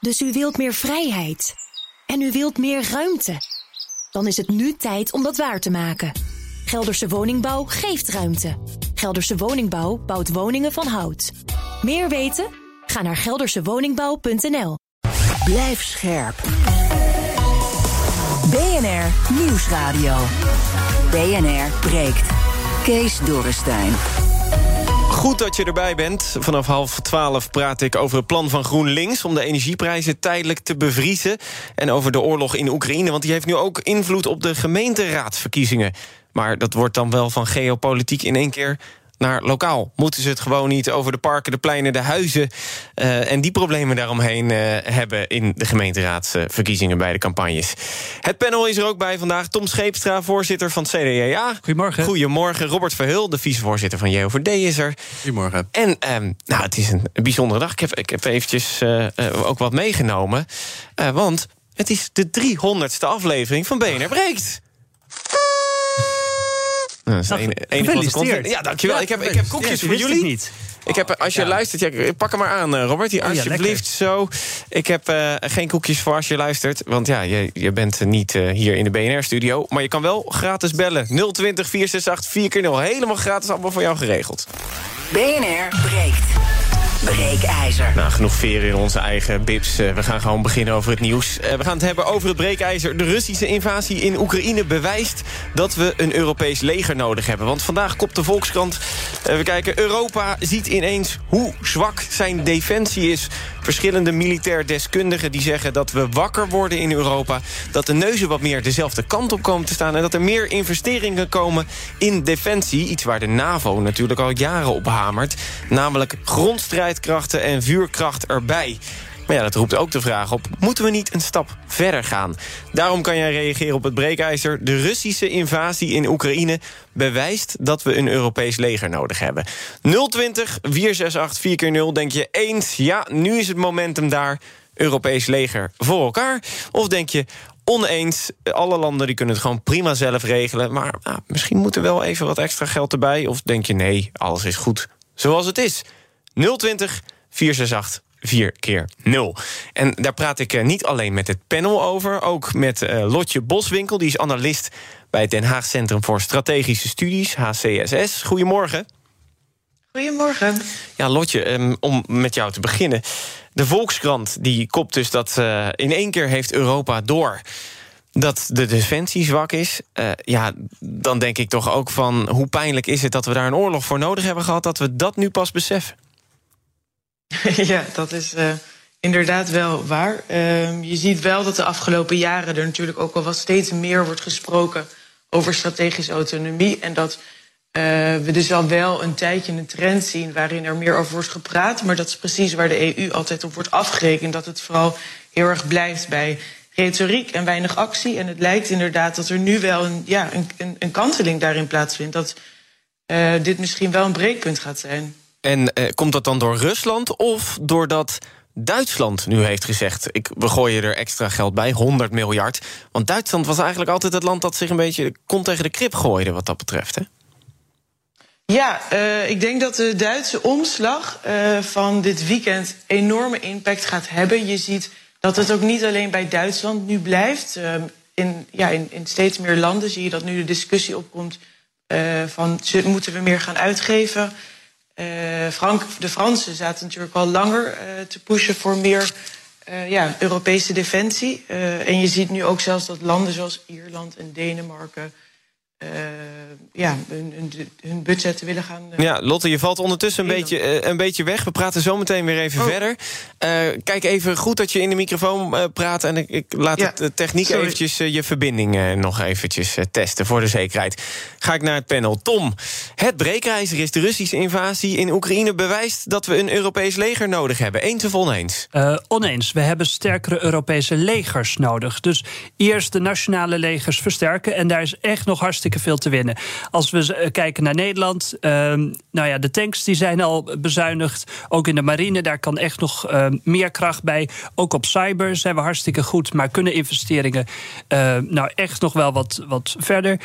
Dus u wilt meer vrijheid. En u wilt meer ruimte. Dan is het nu tijd om dat waar te maken. Gelderse Woningbouw geeft ruimte. Gelderse Woningbouw bouwt woningen van hout. Meer weten? Ga naar geldersewoningbouw.nl. Blijf scherp. BNR Nieuwsradio. BNR breekt. Kees Dorrestein. Goed dat je erbij bent. Vanaf half twaalf praat ik over het plan van GroenLinks... om de energieprijzen tijdelijk te bevriezen. En over de oorlog in Oekraïne, want die heeft nu ook invloed... op de gemeenteraadsverkiezingen. Maar dat wordt dan wel van geopolitiek in één keer naar lokaal. Moeten ze het gewoon niet over de parken, de pleinen, de huizen... Uh, en die problemen daaromheen uh, hebben in de gemeenteraadsverkiezingen bij de campagnes. Het panel is er ook bij vandaag. Tom Scheepstra, voorzitter van het CDA. Goedemorgen. Goedemorgen. Robert Verhul, de vicevoorzitter van JOVD is er. Goedemorgen. En um, nou, het is een bijzondere dag. Ik heb, ik heb eventjes uh, ook wat meegenomen. want het is de 300ste aflevering van BNR Breekt. Nou, dat is een, ja, dankjewel. Ja, ik, heb, ik heb koekjes voor jullie. Niet. Ik heb, als je ja. luistert, ja, pak hem maar aan, Robert. Die, alsjeblieft, oh, ja, zo. Ik heb uh, geen koekjes voor als je luistert. Want ja, je, je bent niet uh, hier in de BNR-studio. Maar je kan wel gratis bellen. 020 468 4x0. Helemaal gratis, allemaal voor jou geregeld. BNR breekt. Breekijzer. Nou, genoeg veren in onze eigen bips. Uh, we gaan gewoon beginnen over het nieuws. Uh, we gaan het hebben over het breekijzer. De Russische invasie in Oekraïne bewijst dat we een Europees leger nodig hebben. Want vandaag kopt de Volkskrant. Uh, we kijken, Europa ziet ineens hoe zwak zijn defensie is. Verschillende militair deskundigen die zeggen dat we wakker worden in Europa. Dat de neuzen wat meer dezelfde kant op komen te staan. En dat er meer investeringen komen in defensie. Iets waar de NAVO natuurlijk al jaren op hamert. Namelijk grondstrijdkrachten en vuurkracht erbij. Maar ja, dat roept ook de vraag op, moeten we niet een stap verder gaan? Daarom kan jij reageren op het breekijzer. De Russische invasie in Oekraïne bewijst dat we een Europees leger nodig hebben. 020 468 4x0, denk je eens, ja, nu is het momentum daar... Europees leger voor elkaar? Of denk je, oneens. Alle landen die kunnen het gewoon prima zelf regelen. Maar nou, misschien moet er wel even wat extra geld erbij. Of denk je nee, alles is goed zoals het is. 020 468 4 keer 0. En daar praat ik eh, niet alleen met het panel over, ook met uh, Lotje Boswinkel, die is analist bij het Den Haag Centrum voor Strategische Studies, HCSS. Goedemorgen. Goedemorgen. Ja, Lotje, um, om met jou te beginnen. De Volkskrant die kopt dus dat uh, in één keer heeft Europa door dat de defensie zwak is. Uh, ja, dan denk ik toch ook van hoe pijnlijk is het dat we daar een oorlog voor nodig hebben gehad, dat we dat nu pas beseffen. ja, dat is uh, inderdaad wel waar. Uh, je ziet wel dat de afgelopen jaren er natuurlijk ook al wat steeds meer wordt gesproken over strategische autonomie. En dat uh, we dus al wel een tijdje een trend zien waarin er meer over wordt gepraat. Maar dat is precies waar de EU altijd op wordt afgerekend. Dat het vooral heel erg blijft bij retoriek en weinig actie. En het lijkt inderdaad dat er nu wel een, ja, een, een kanteling daarin plaatsvindt. Dat uh, dit misschien wel een breekpunt gaat zijn. En uh, komt dat dan door Rusland of doordat Duitsland nu heeft gezegd... Ik, we gooien er extra geld bij, 100 miljard. Want Duitsland was eigenlijk altijd het land dat zich een beetje... kont tegen de krip gooide wat dat betreft, hè? Ja, uh, ik denk dat de Duitse omslag uh, van dit weekend enorme impact gaat hebben. Je ziet dat het ook niet alleen bij Duitsland nu blijft. Uh, in, ja, in, in steeds meer landen zie je dat nu de discussie opkomt... van moeten we meer gaan uitgeven... Uh, Frank, de Fransen zaten natuurlijk al langer uh, te pushen voor meer uh, ja, Europese defensie. en je ziet nu ook zelfs dat landen zoals Ierland en Denemarken uh, ja, hun, hun, hun budgetten willen gaan... Uh, ja, Lotte, je valt ondertussen een beetje, uh, een beetje weg. We praten zo meteen weer even oh. verder. kijk even goed dat je in de microfoon praat... en ik, ik laat ja, de techniek sorry. eventjes je verbinding nog eventjes testen... voor de zekerheid. Ga ik naar het panel. Tom, het breekijzer is de Russische invasie in Oekraïne... bewijst dat we een Europees leger nodig hebben. Eens of oneens? oneens. We hebben sterkere Europese legers nodig. Dus eerst de nationale legers versterken... en daar is echt nog hartstikke veel te winnen. Als we kijken naar Nederland, uh, nou ja, de tanks die zijn al bezuinigd. Ook in de marine, daar kan echt nog uh, meer kracht bij. Ook op cyber zijn we hartstikke goed, maar kunnen investeringen uh, nou echt nog wel wat, wat verder.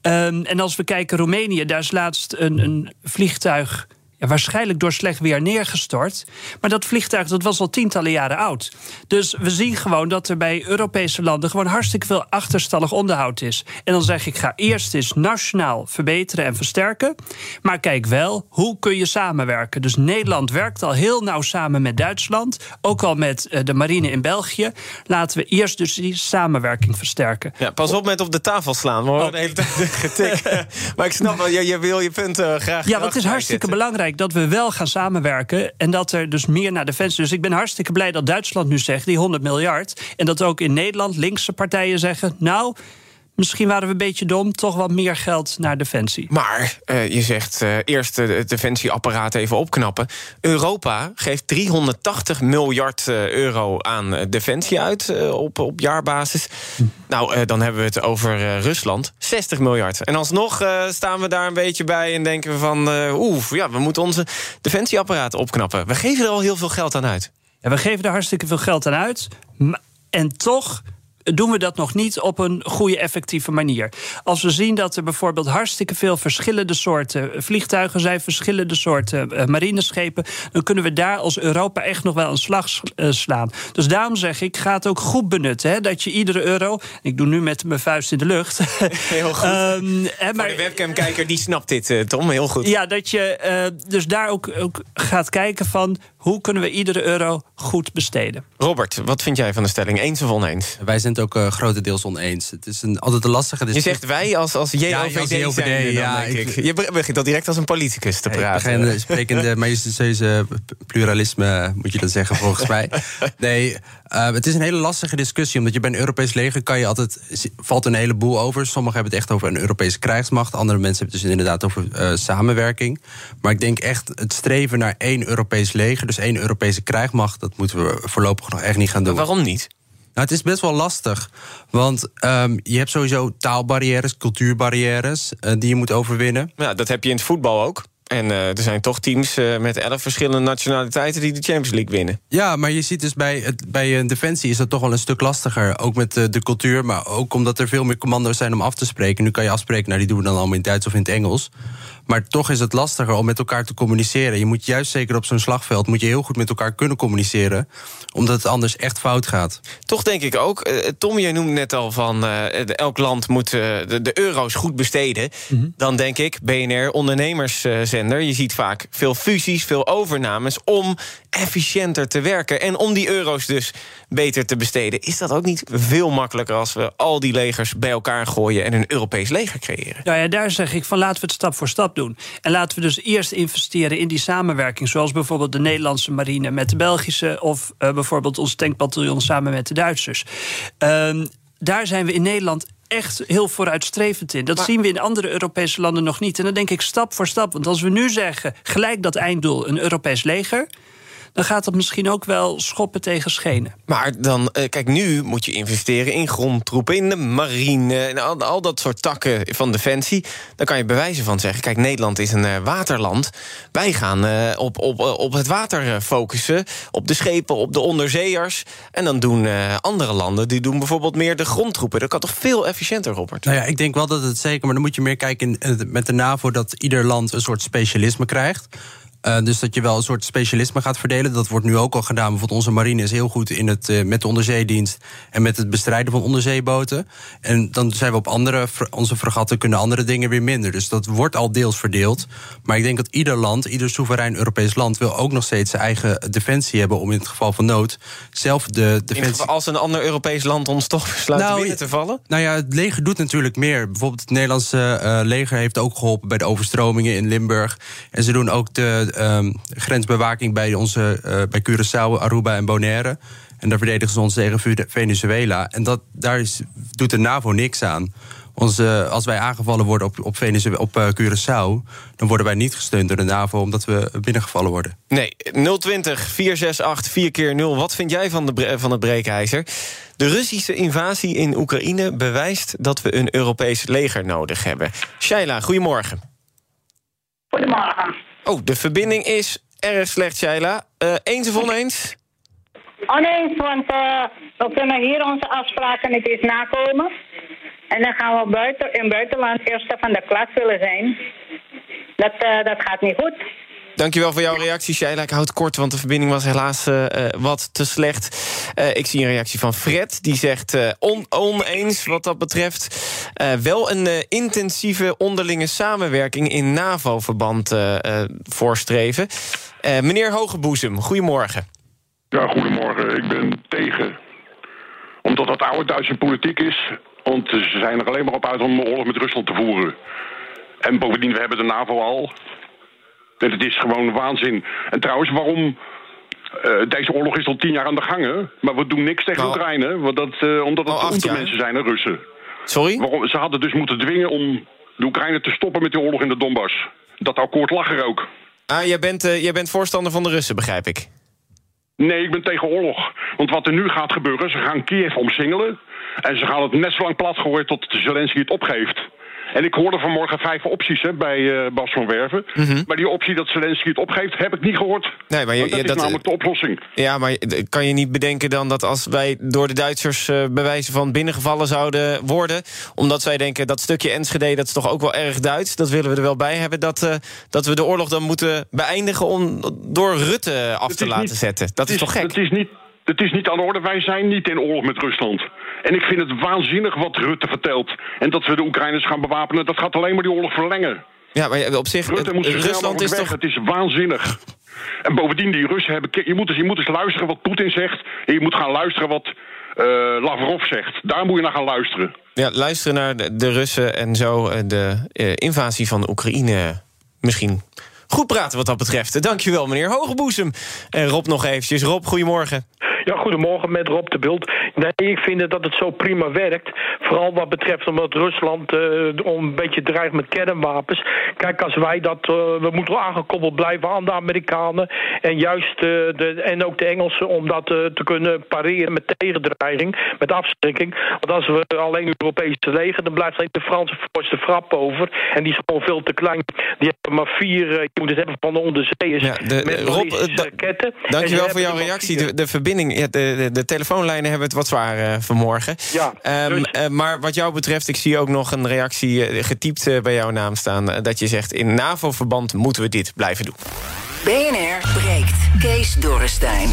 en als we kijken Roemenië, daar is laatst een, een vliegtuig ja, waarschijnlijk door slecht weer neergestort. Maar dat vliegtuig dat was al tientallen jaren oud. Dus we zien gewoon dat er bij Europese landen gewoon hartstikke veel achterstallig onderhoud is. En dan zeg ik, ga eerst eens nationaal verbeteren en versterken. Maar kijk wel, hoe kun je samenwerken? Dus Nederland werkt al heel nauw samen met Duitsland. Ook al met eh, de marine in België. Laten we eerst dus die samenwerking versterken. Ja, pas op met op de tafel slaan. We horen de hele tijd getik. maar ik snap wel, je, je wil je punt uh, graag. Ja, het is hartstikke belangrijk dat we wel gaan samenwerken. En dat er dus meer naar defensie. Dus ik ben hartstikke blij dat Duitsland nu zegt, die 100 miljard. En dat ook in Nederland linkse partijen zeggen. Nou, Misschien waren we een beetje dom, toch wat meer geld naar defensie. Maar uh, je zegt uh, eerst het defensieapparaat even opknappen. Europa geeft 380 miljard uh, euro aan defensie uit op, op jaarbasis. Hm. Nou, dan hebben we het over Rusland, 60 miljard. En alsnog staan we daar een beetje bij en denken we van... oeh, ja, we moeten onze defensieapparaat opknappen. We geven er al heel veel geld aan uit. Ja, we geven er hartstikke veel geld aan uit. En toch doen we dat nog niet op een goede, effectieve manier. Als we zien dat er bijvoorbeeld hartstikke veel verschillende soorten vliegtuigen zijn, verschillende soorten uh, marineschepen, dan kunnen we daar als Europa echt nog wel een slag uh, slaan. Dus daarom zeg ik, ga het ook goed benutten. Hè, dat je iedere euro. Ik doe nu met mijn vuist in de lucht. Heel goed. um, hè, maar, de webcamkijker die snapt dit, uh, Tom, heel goed. Ja, dat je dus daar ook, ook gaat kijken van hoe kunnen we iedere euro goed besteden. Robert, wat vind jij van de stelling? Eens of oneens? Wij zijn het ook uh, grotendeels oneens. Het is een, altijd een lastige discussie. Je zegt wij als, als JOVD, ja, als JOVD ja, ik, Je begint al direct als een politicus te praten. Ik begin de majestueuze pluralisme, moet je dat zeggen, volgens mij. Nee, uh, het is een hele lastige discussie. Omdat je bij een Europees leger kan je altijd... valt een heleboel over. Sommigen hebben het echt over een Europese krijgsmacht. Andere mensen hebben het dus inderdaad over uh, samenwerking. Maar ik denk echt het streven naar één Europees leger... dus één Europese krijgsmacht... dat moeten we voorlopig nog echt niet gaan doen. Maar waarom niet? Nou, het is best wel lastig. Want um, je hebt sowieso taalbarrières, cultuurbarrières... Uh, die je moet overwinnen. Ja, dat heb je in het voetbal ook. En uh, er zijn toch teams uh, met elf verschillende nationaliteiten die de Champions League winnen. Ja, maar je ziet dus bij, het, bij een defensie is dat toch wel een stuk lastiger. Ook met de cultuur, maar ook omdat er veel meer commando's zijn om af te spreken. Nu kan je afspreken, nou die doen we dan allemaal in het Duits of in het Engels. Maar toch is het lastiger om met elkaar te communiceren. Je moet juist zeker op zo'n slagveld moet je heel goed met elkaar kunnen communiceren. Omdat het anders echt fout gaat. Toch denk ik ook. Uh, Tom, jij noemde net al van uh, elk land moet uh, de, de, euro's goed besteden. Mm -hmm. Dan denk ik, BNR, ondernemerszender. Je ziet vaak veel fusies, veel overnames om efficiënter te werken. En om die euro's dus beter te besteden. Is dat ook niet veel makkelijker als we al die legers bij elkaar gooien en een Europees leger creëren? Nou ja, daar zeg ik van laten we het stap voor stap doen. En laten we dus eerst investeren in die samenwerking. Zoals bijvoorbeeld de Nederlandse marine met de Belgische. Of uh, bijvoorbeeld ons tankbataljon samen met de Duitsers. Uh, daar zijn we in Nederland echt heel vooruitstrevend in. Dat maar, zien we in andere Europese landen nog niet. En dan denk ik stap voor stap. Want als we nu zeggen, gelijk dat einddoel, een Europees leger dan gaat dat misschien ook wel schoppen tegen schenen. Maar dan, uh, kijk, nu moet je investeren in grondtroepen, in de marine, en al, al, dat soort takken van defensie. Dan kan je bewijzen van zeggen: kijk, Nederland is een uh, waterland. Wij gaan uh, op, op, op het water focussen, op de schepen, op de onderzeeërs. En dan doen andere landen, die doen bijvoorbeeld meer de grondtroepen. Dat kan toch veel efficiënter, Robert? Nou ja, ik denk wel dat het zeker, maar dan moet je meer kijken in, met de NAVO dat ieder land een soort specialisme krijgt. Uh, dus dat je wel een soort specialisme gaat verdelen. Dat wordt nu ook al gedaan. Bijvoorbeeld onze marine is heel goed in het, uh, met de onderzeedienst... en met het bestrijden van onderzeeboten. En dan zijn we op andere... onze fregatten kunnen andere dingen weer minder. Dus dat wordt al deels verdeeld. Maar ik denk dat ieder land, ieder soeverein Europees land... wil ook nog steeds zijn eigen defensie hebben... om in het geval van nood zelf de defensie... Geval, als een ander Europees land ons toch besluit nou, binnen te vallen? Nou ja, het leger doet natuurlijk meer. Bijvoorbeeld het Nederlandse uh, leger heeft ook geholpen... bij de overstromingen in Limburg. En ze doen ook de um, grensbewaking bij, onze, uh, bij Curaçao, Aruba en Bonaire. En daar verdedigen ze ons tegen Venezuela. En dat, daar is, doet de NAVO niks aan. Onze, als wij aangevallen worden op, op, Venezuela, op uh, Curaçao... dan worden wij niet gesteund door de NAVO omdat we binnengevallen worden. Nee, 020 468 4 keer 0 Wat vind jij van, de, van het breekijzer? De Russische invasie in Oekraïne bewijst dat we een Europees leger nodig hebben. Shaila, goedemorgen. Goedemorgen. Oh, de verbinding is erg slecht, Shaila. Uh, eens of oneens? Oneens, want uh, we kunnen hier onze afspraken niet eens nakomen. En dan gaan we buiten, in buitenland eerste van de klas willen zijn. Dat, uh, dat gaat niet goed. Dankjewel voor jouw reactie, Sheila. Ik houd kort, want de verbinding was helaas uh, wat te slecht. Uh, ik zie een reactie van Fred, die zegt on oneens wat dat betreft. wel een intensieve onderlinge samenwerking in NAVO-verband voorstreven. meneer Hogeboezem, goedemorgen. Ja, goedemorgen. Ik ben tegen. Omdat dat oude Duitse politiek is. Want ze zijn er alleen maar op uit om oorlog met Rusland te voeren. En bovendien, we hebben de NAVO al. Het is gewoon waanzin. En trouwens, waarom... Uh, deze oorlog is al tien jaar aan de gang, hè? Maar we doen niks tegen nou, Oekraïne, want dat, uh, omdat het oh, mensen zijn, de Russen. Sorry? Waarom, ze hadden dus moeten dwingen om de Oekraïne te stoppen met die oorlog in de Donbass. Dat akkoord lag er ook. Ah, jij bent, uh, jij bent voorstander van de Russen, begrijp ik. Nee, ik ben tegen oorlog. Want wat er nu gaat gebeuren, ze gaan Kiev omsingelen... en ze gaan het net zo lang platgooien tot Zelensky het opgeeft. En ik hoorde vanmorgen vijf opties hè, bij uh, Bas van Werven. Mhm. Maar die optie dat Zelensky het opgeeft, heb ik niet gehoord. Nee, maar je, dat is namelijk de oplossing. Ja, maar kan je niet bedenken dan dat als wij door de Duitsers... Uh, bewijzen van binnengevallen zouden worden... omdat zij denken dat stukje Enschede, dat is toch ook wel erg Duits... dat willen we er wel bij hebben, dat, uh, dat we de oorlog dan moeten beëindigen... om door Rutte af te laten zetten. Dat is, is, toch gek? Het is niet het is niet aan de orde. Wij zijn niet in oorlog met Rusland. En ik vind het waanzinnig wat Rutte vertelt. En dat we de Oekraïners gaan bewapenen, dat gaat alleen maar die oorlog verlengen. Ja, maar op zich... Rutte moet Rusland is weg. toch... Het is waanzinnig. En bovendien, die Russen hebben... Je moet, eens, je moet eens luisteren wat Poetin zegt. En je moet gaan luisteren wat uh, Lavrov zegt. Daar moet je naar gaan luisteren. Ja, luisteren naar de, de Russen en zo eh, de uh, invasie van Oekraïne misschien goed praten wat dat betreft. Dankjewel, meneer Hogeboezem. En Rob nog eventjes. Rob, goedemorgen. Ja, goedemorgen met Rob de Bult. Nee, ik vind dat het zo prima werkt. Vooral wat betreft omdat Rusland uh, een beetje dreigt met kernwapens. Kijk, als wij dat... Uh, we moeten aangekoppeld blijven aan de Amerikanen. En juist uh, de, en ook de Engelsen om dat te kunnen pareren met tegendreiging. Met afschrikking. Want als we alleen Europese leger... dan blijft alleen de Franse de frap over. En die is gewoon veel te klein. Die hebben maar vier... je moet het hebben van de onderzeeërs. Ja, de, met Rob, raketten. Dankjewel voor jouw reactie. De, de verbinding ja, de, de, de, telefoonlijnen hebben het wat zwaar uh, vanmorgen. Ja, um, uh, maar wat jou betreft, ik zie ook nog een reactie uh, getypt bij jouw naam staan. dat je zegt, in NAVO-verband moeten we dit blijven doen. BNR breekt. Kees Dorrestein.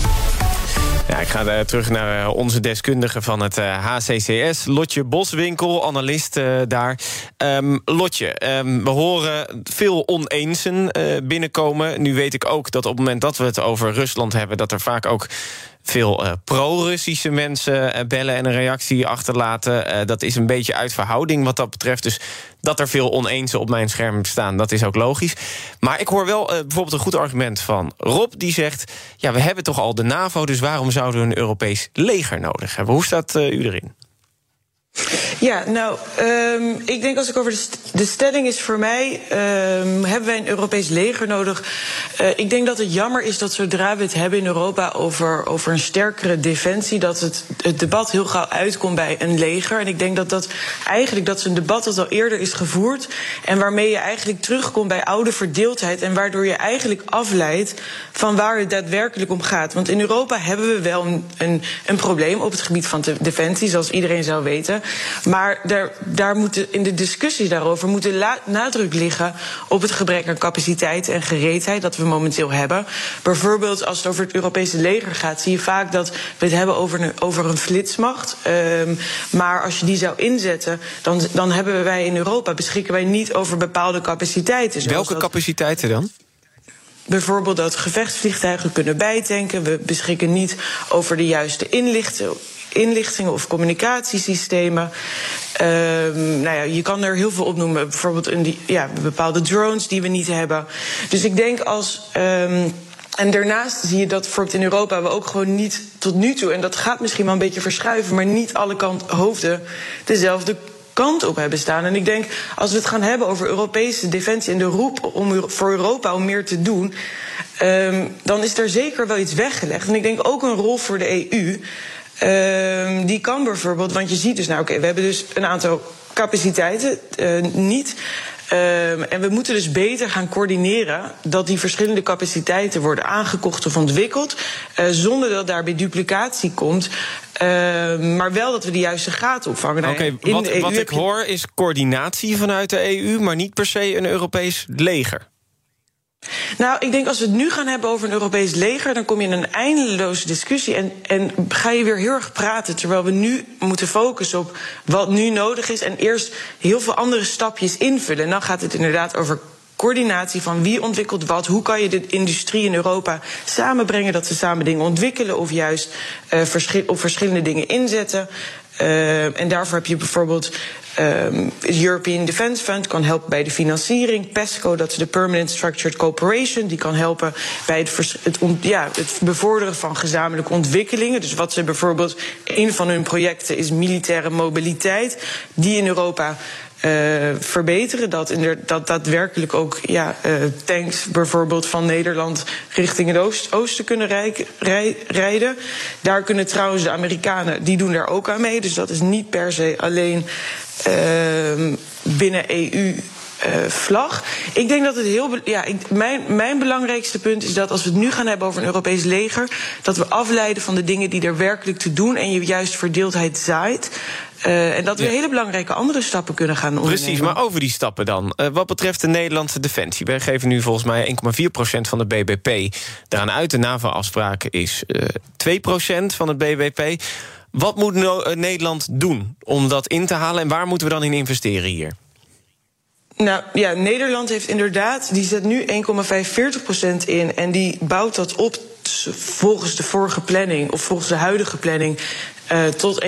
Ja, ik ga terug naar onze deskundige van het HCCS, Lotje Boswinkel, analist daar. Um, Lotje, um, we horen veel oneensen binnenkomen. Nu weet ik ook dat op het moment dat we het over Rusland hebben... dat er vaak ook veel uh, pro-Russische mensen uh, bellen en een reactie achterlaten. Uh, dat is een beetje uit verhouding wat dat betreft. Dus dat er veel oneens op mijn scherm staan, dat is ook logisch. Maar ik hoor wel bijvoorbeeld een goed argument van Rob, die zegt: Ja, we hebben toch al de NAVO, dus waarom zouden we een Europees leger nodig hebben? Hoe staat u erin? Ja, nou, um, ik denk als ik over de, de stelling is voor mij, um, hebben wij een Europees leger nodig? Uh, ik denk dat het jammer is dat zodra we het hebben in Europa over, over een sterkere defensie, dat het, het debat heel gauw uitkomt bij een leger. En ik denk dat dat eigenlijk dat is een debat dat al eerder is gevoerd en waarmee je eigenlijk terugkomt bij oude verdeeldheid en waardoor je eigenlijk afleidt van waar het daadwerkelijk om gaat. Want in Europa hebben we wel een, een, een probleem op het gebied van de defensie, zoals iedereen zou weten. Maar daar, daar moeten in de discussies daarover moet nadruk liggen op het gebrek aan capaciteit en gereedheid dat we momenteel hebben. Bijvoorbeeld als het over het Europese leger gaat, zie je vaak dat we het hebben over een, over een flitsmacht. Um, maar als je die zou inzetten, dan, dan hebben wij in Europa beschikken wij niet over bepaalde capaciteiten. Welke capaciteiten dan? Bijvoorbeeld dat gevechtsvliegtuigen kunnen bijtanken. We beschikken niet over de juiste inlichtingen inlichtingen of communicatiesystemen. Uh, nou ja, je kan er heel veel opnoemen. Bijvoorbeeld een, die, ja, bepaalde drones die we niet hebben. Dus ik denk als. Um, en daarnaast zie je dat bijvoorbeeld in Europa we ook gewoon niet tot nu toe, en dat gaat misschien wel een beetje verschuiven, maar niet alle kant, hoofden dezelfde kant op hebben staan. En ik denk, als we het gaan hebben over Europese defensie en de roep om, voor Europa om meer te doen, um, dan is er zeker wel iets weggelegd. En ik denk ook een rol voor de EU. Uh, die kan bijvoorbeeld, want je ziet dus, nou oké, we hebben dus een aantal capaciteiten uh, niet. Uh, en we moeten dus beter gaan coördineren dat die verschillende capaciteiten worden aangekocht of ontwikkeld, uh, zonder dat daarbij duplicatie komt. maar wel dat we de juiste gaten opvangen. Oké, okay, wat, wat ik hoor is coördinatie vanuit de EU, maar niet per se een Europees leger. Nou, ik denk als we het nu gaan hebben over een Europees leger, dan kom je in een eindeloze discussie en, en ga je weer heel erg praten. Terwijl we nu moeten focussen op wat nu nodig is en eerst heel veel andere stapjes invullen. En dan gaat het inderdaad over coördinatie van wie ontwikkelt wat. Hoe kan je de industrie in Europa samenbrengen dat ze samen dingen ontwikkelen of juist uh, op verschillende dingen inzetten. Uh, en daarvoor heb je bijvoorbeeld Het European Defence Fund kan helpen bij de financiering. PESCO, dat is de Permanent Structured Cooperation, die kan helpen bij het, ja, het bevorderen van gezamenlijke ontwikkelingen. Dus wat ze bijvoorbeeld, een van hun projecten is militaire mobiliteit, die in Europa verbeteren. Dat, dat daadwerkelijk ook ja, uh, tanks bijvoorbeeld van Nederland richting het oost, oosten kunnen rij, rij, rijden. Daar kunnen trouwens de Amerikanen, die doen daar ook aan mee. Dus dat is niet per se alleen uh, binnen EU. Uh, vlag. Ik denk dat het heel. Ja, mijn, mijn belangrijkste punt is dat als we het nu gaan hebben over een Europees leger. dat we afleiden van de dingen die er werkelijk te doen. en je juist verdeeldheid zaait. Uh, en dat we hele belangrijke andere stappen kunnen gaan ondernemen. Precies, maar over die stappen dan. Uh, wat betreft de Nederlandse defensie. Wij geven nu volgens mij 1,4% van de BBP daaraan uit. De NAVO-afspraak is uh, 2% van het BBP. Wat moet no Nederland doen om dat in te halen... en waar moeten we dan in investeren hier? Nou ja, Nederland heeft inderdaad, die zet nu 1,45% in en die bouwt dat op volgens de vorige planning, of volgens de huidige planning, uh, tot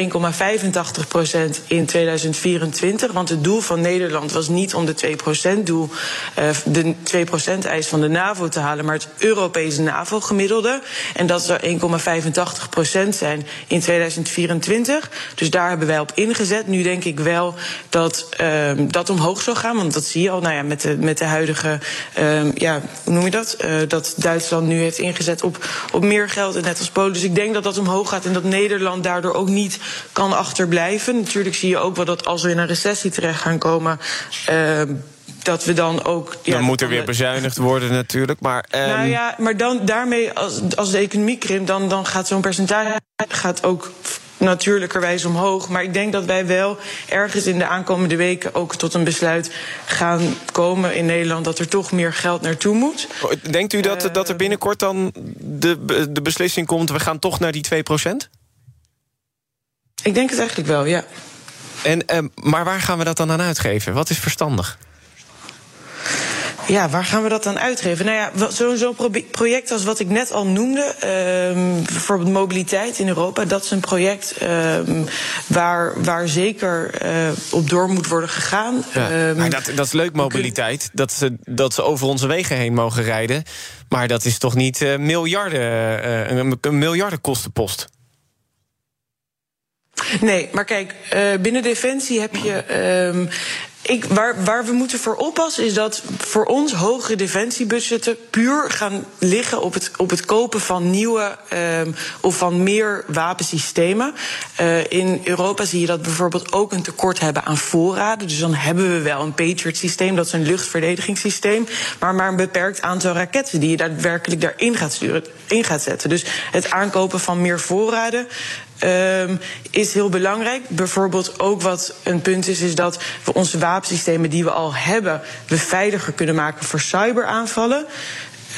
1,85 procent in 2024. Want het doel van Nederland was niet om de 2 procent doel, uh, de 2 procent eis van de NAVO te halen, maar het Europese NAVO-gemiddelde. En dat zou 1,85 procent zijn in 2024. Dus daar hebben wij op ingezet. Nu denk ik wel dat uh, dat omhoog zal gaan, want dat zie je al nou ja, met, de, met de huidige, ja, hoe noem je dat? dat Duitsland nu heeft ingezet op, op meer geld, net als Polen. Dus ik denk dat dat omhoog gaat en dat Nederland daardoor ook niet kan achterblijven. Natuurlijk zie je ook wel dat als we in een recessie terecht gaan komen. Uh, dat we dan ook. Ja, dan moet er weer bezuinigd worden, natuurlijk. Maar, um... Nou ja, maar dan daarmee, als, als de economie krimpt, dan, dan gaat zo'n percentage gaat ook natuurlijkerwijs omhoog. Maar ik denk dat wij wel ergens in de aankomende weken ook tot een besluit gaan komen in Nederland dat er toch meer geld naartoe moet. Denkt u dat, uh, dat er binnenkort dan de, de beslissing komt, we gaan toch naar die 2 procent? Ik denk het eigenlijk wel, ja. En, uh, maar waar gaan we dat dan aan uitgeven? Wat is verstandig? Ja, waar gaan we dat dan uitgeven? Nou ja, zo'n zo project als wat ik net al noemde, um, bijvoorbeeld mobiliteit in Europa, dat is een project um, waar, waar zeker uh, op door moet worden gegaan. Ja, um, maar dat, dat is leuk, mobiliteit. Dat ze, dat ze over onze wegen heen mogen rijden. Maar dat is toch niet uh, miljarden, uh, een, een miljardenkostenpost? Nee, maar kijk, uh, binnen Defensie heb je. Um, ik, waar, waar we moeten voor oppassen is dat voor ons hogere defensiebudgetten puur gaan liggen op het, op het kopen van nieuwe um, of van meer wapensystemen. Uh, in Europa zie je dat bijvoorbeeld ook een tekort hebben aan voorraden. Dus dan hebben we wel een Patriot-systeem, dat is een luchtverdedigingssysteem, maar maar een beperkt aantal raketten die je daadwerkelijk daarin gaat, sturen, in gaat zetten. Dus het aankopen van meer voorraden um, is heel belangrijk. Bijvoorbeeld ook wat een punt is, is dat we onze wapensystemen die we al hebben, we veiliger kunnen maken voor cyberaanvallen.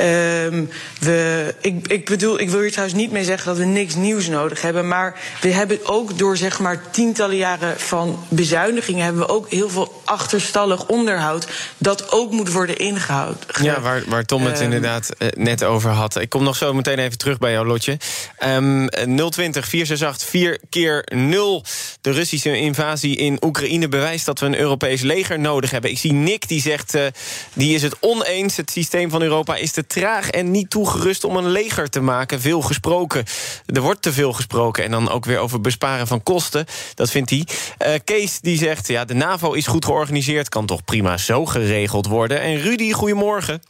Um, we, ik, ik bedoel, ik wil hier trouwens niet mee zeggen dat we niks nieuws nodig hebben. Maar we hebben ook door zeg maar tientallen jaren van bezuinigingen... hebben we ook heel veel achterstallig onderhoud... dat ook moet worden ingehouden. Ja, waar, waar Tom het um, inderdaad uh, net over had. Ik kom nog zo meteen even terug bij jou, Lotje. Um, 020 468 4 keer 0. De Russische invasie in Oekraïne bewijst dat we een Europees leger nodig hebben. Ik zie Nick, die zegt, uh, die is het oneens. Het systeem van Europa is te traag en niet toegerust om een leger te maken. Veel gesproken. Er wordt te veel gesproken. En dan ook weer over besparen van kosten. Dat vindt hij. Uh, Kees die zegt, ja, de NAVO is goed georganiseerd. Kan toch prima zo geregeld worden. En Rudy, goedemorgen.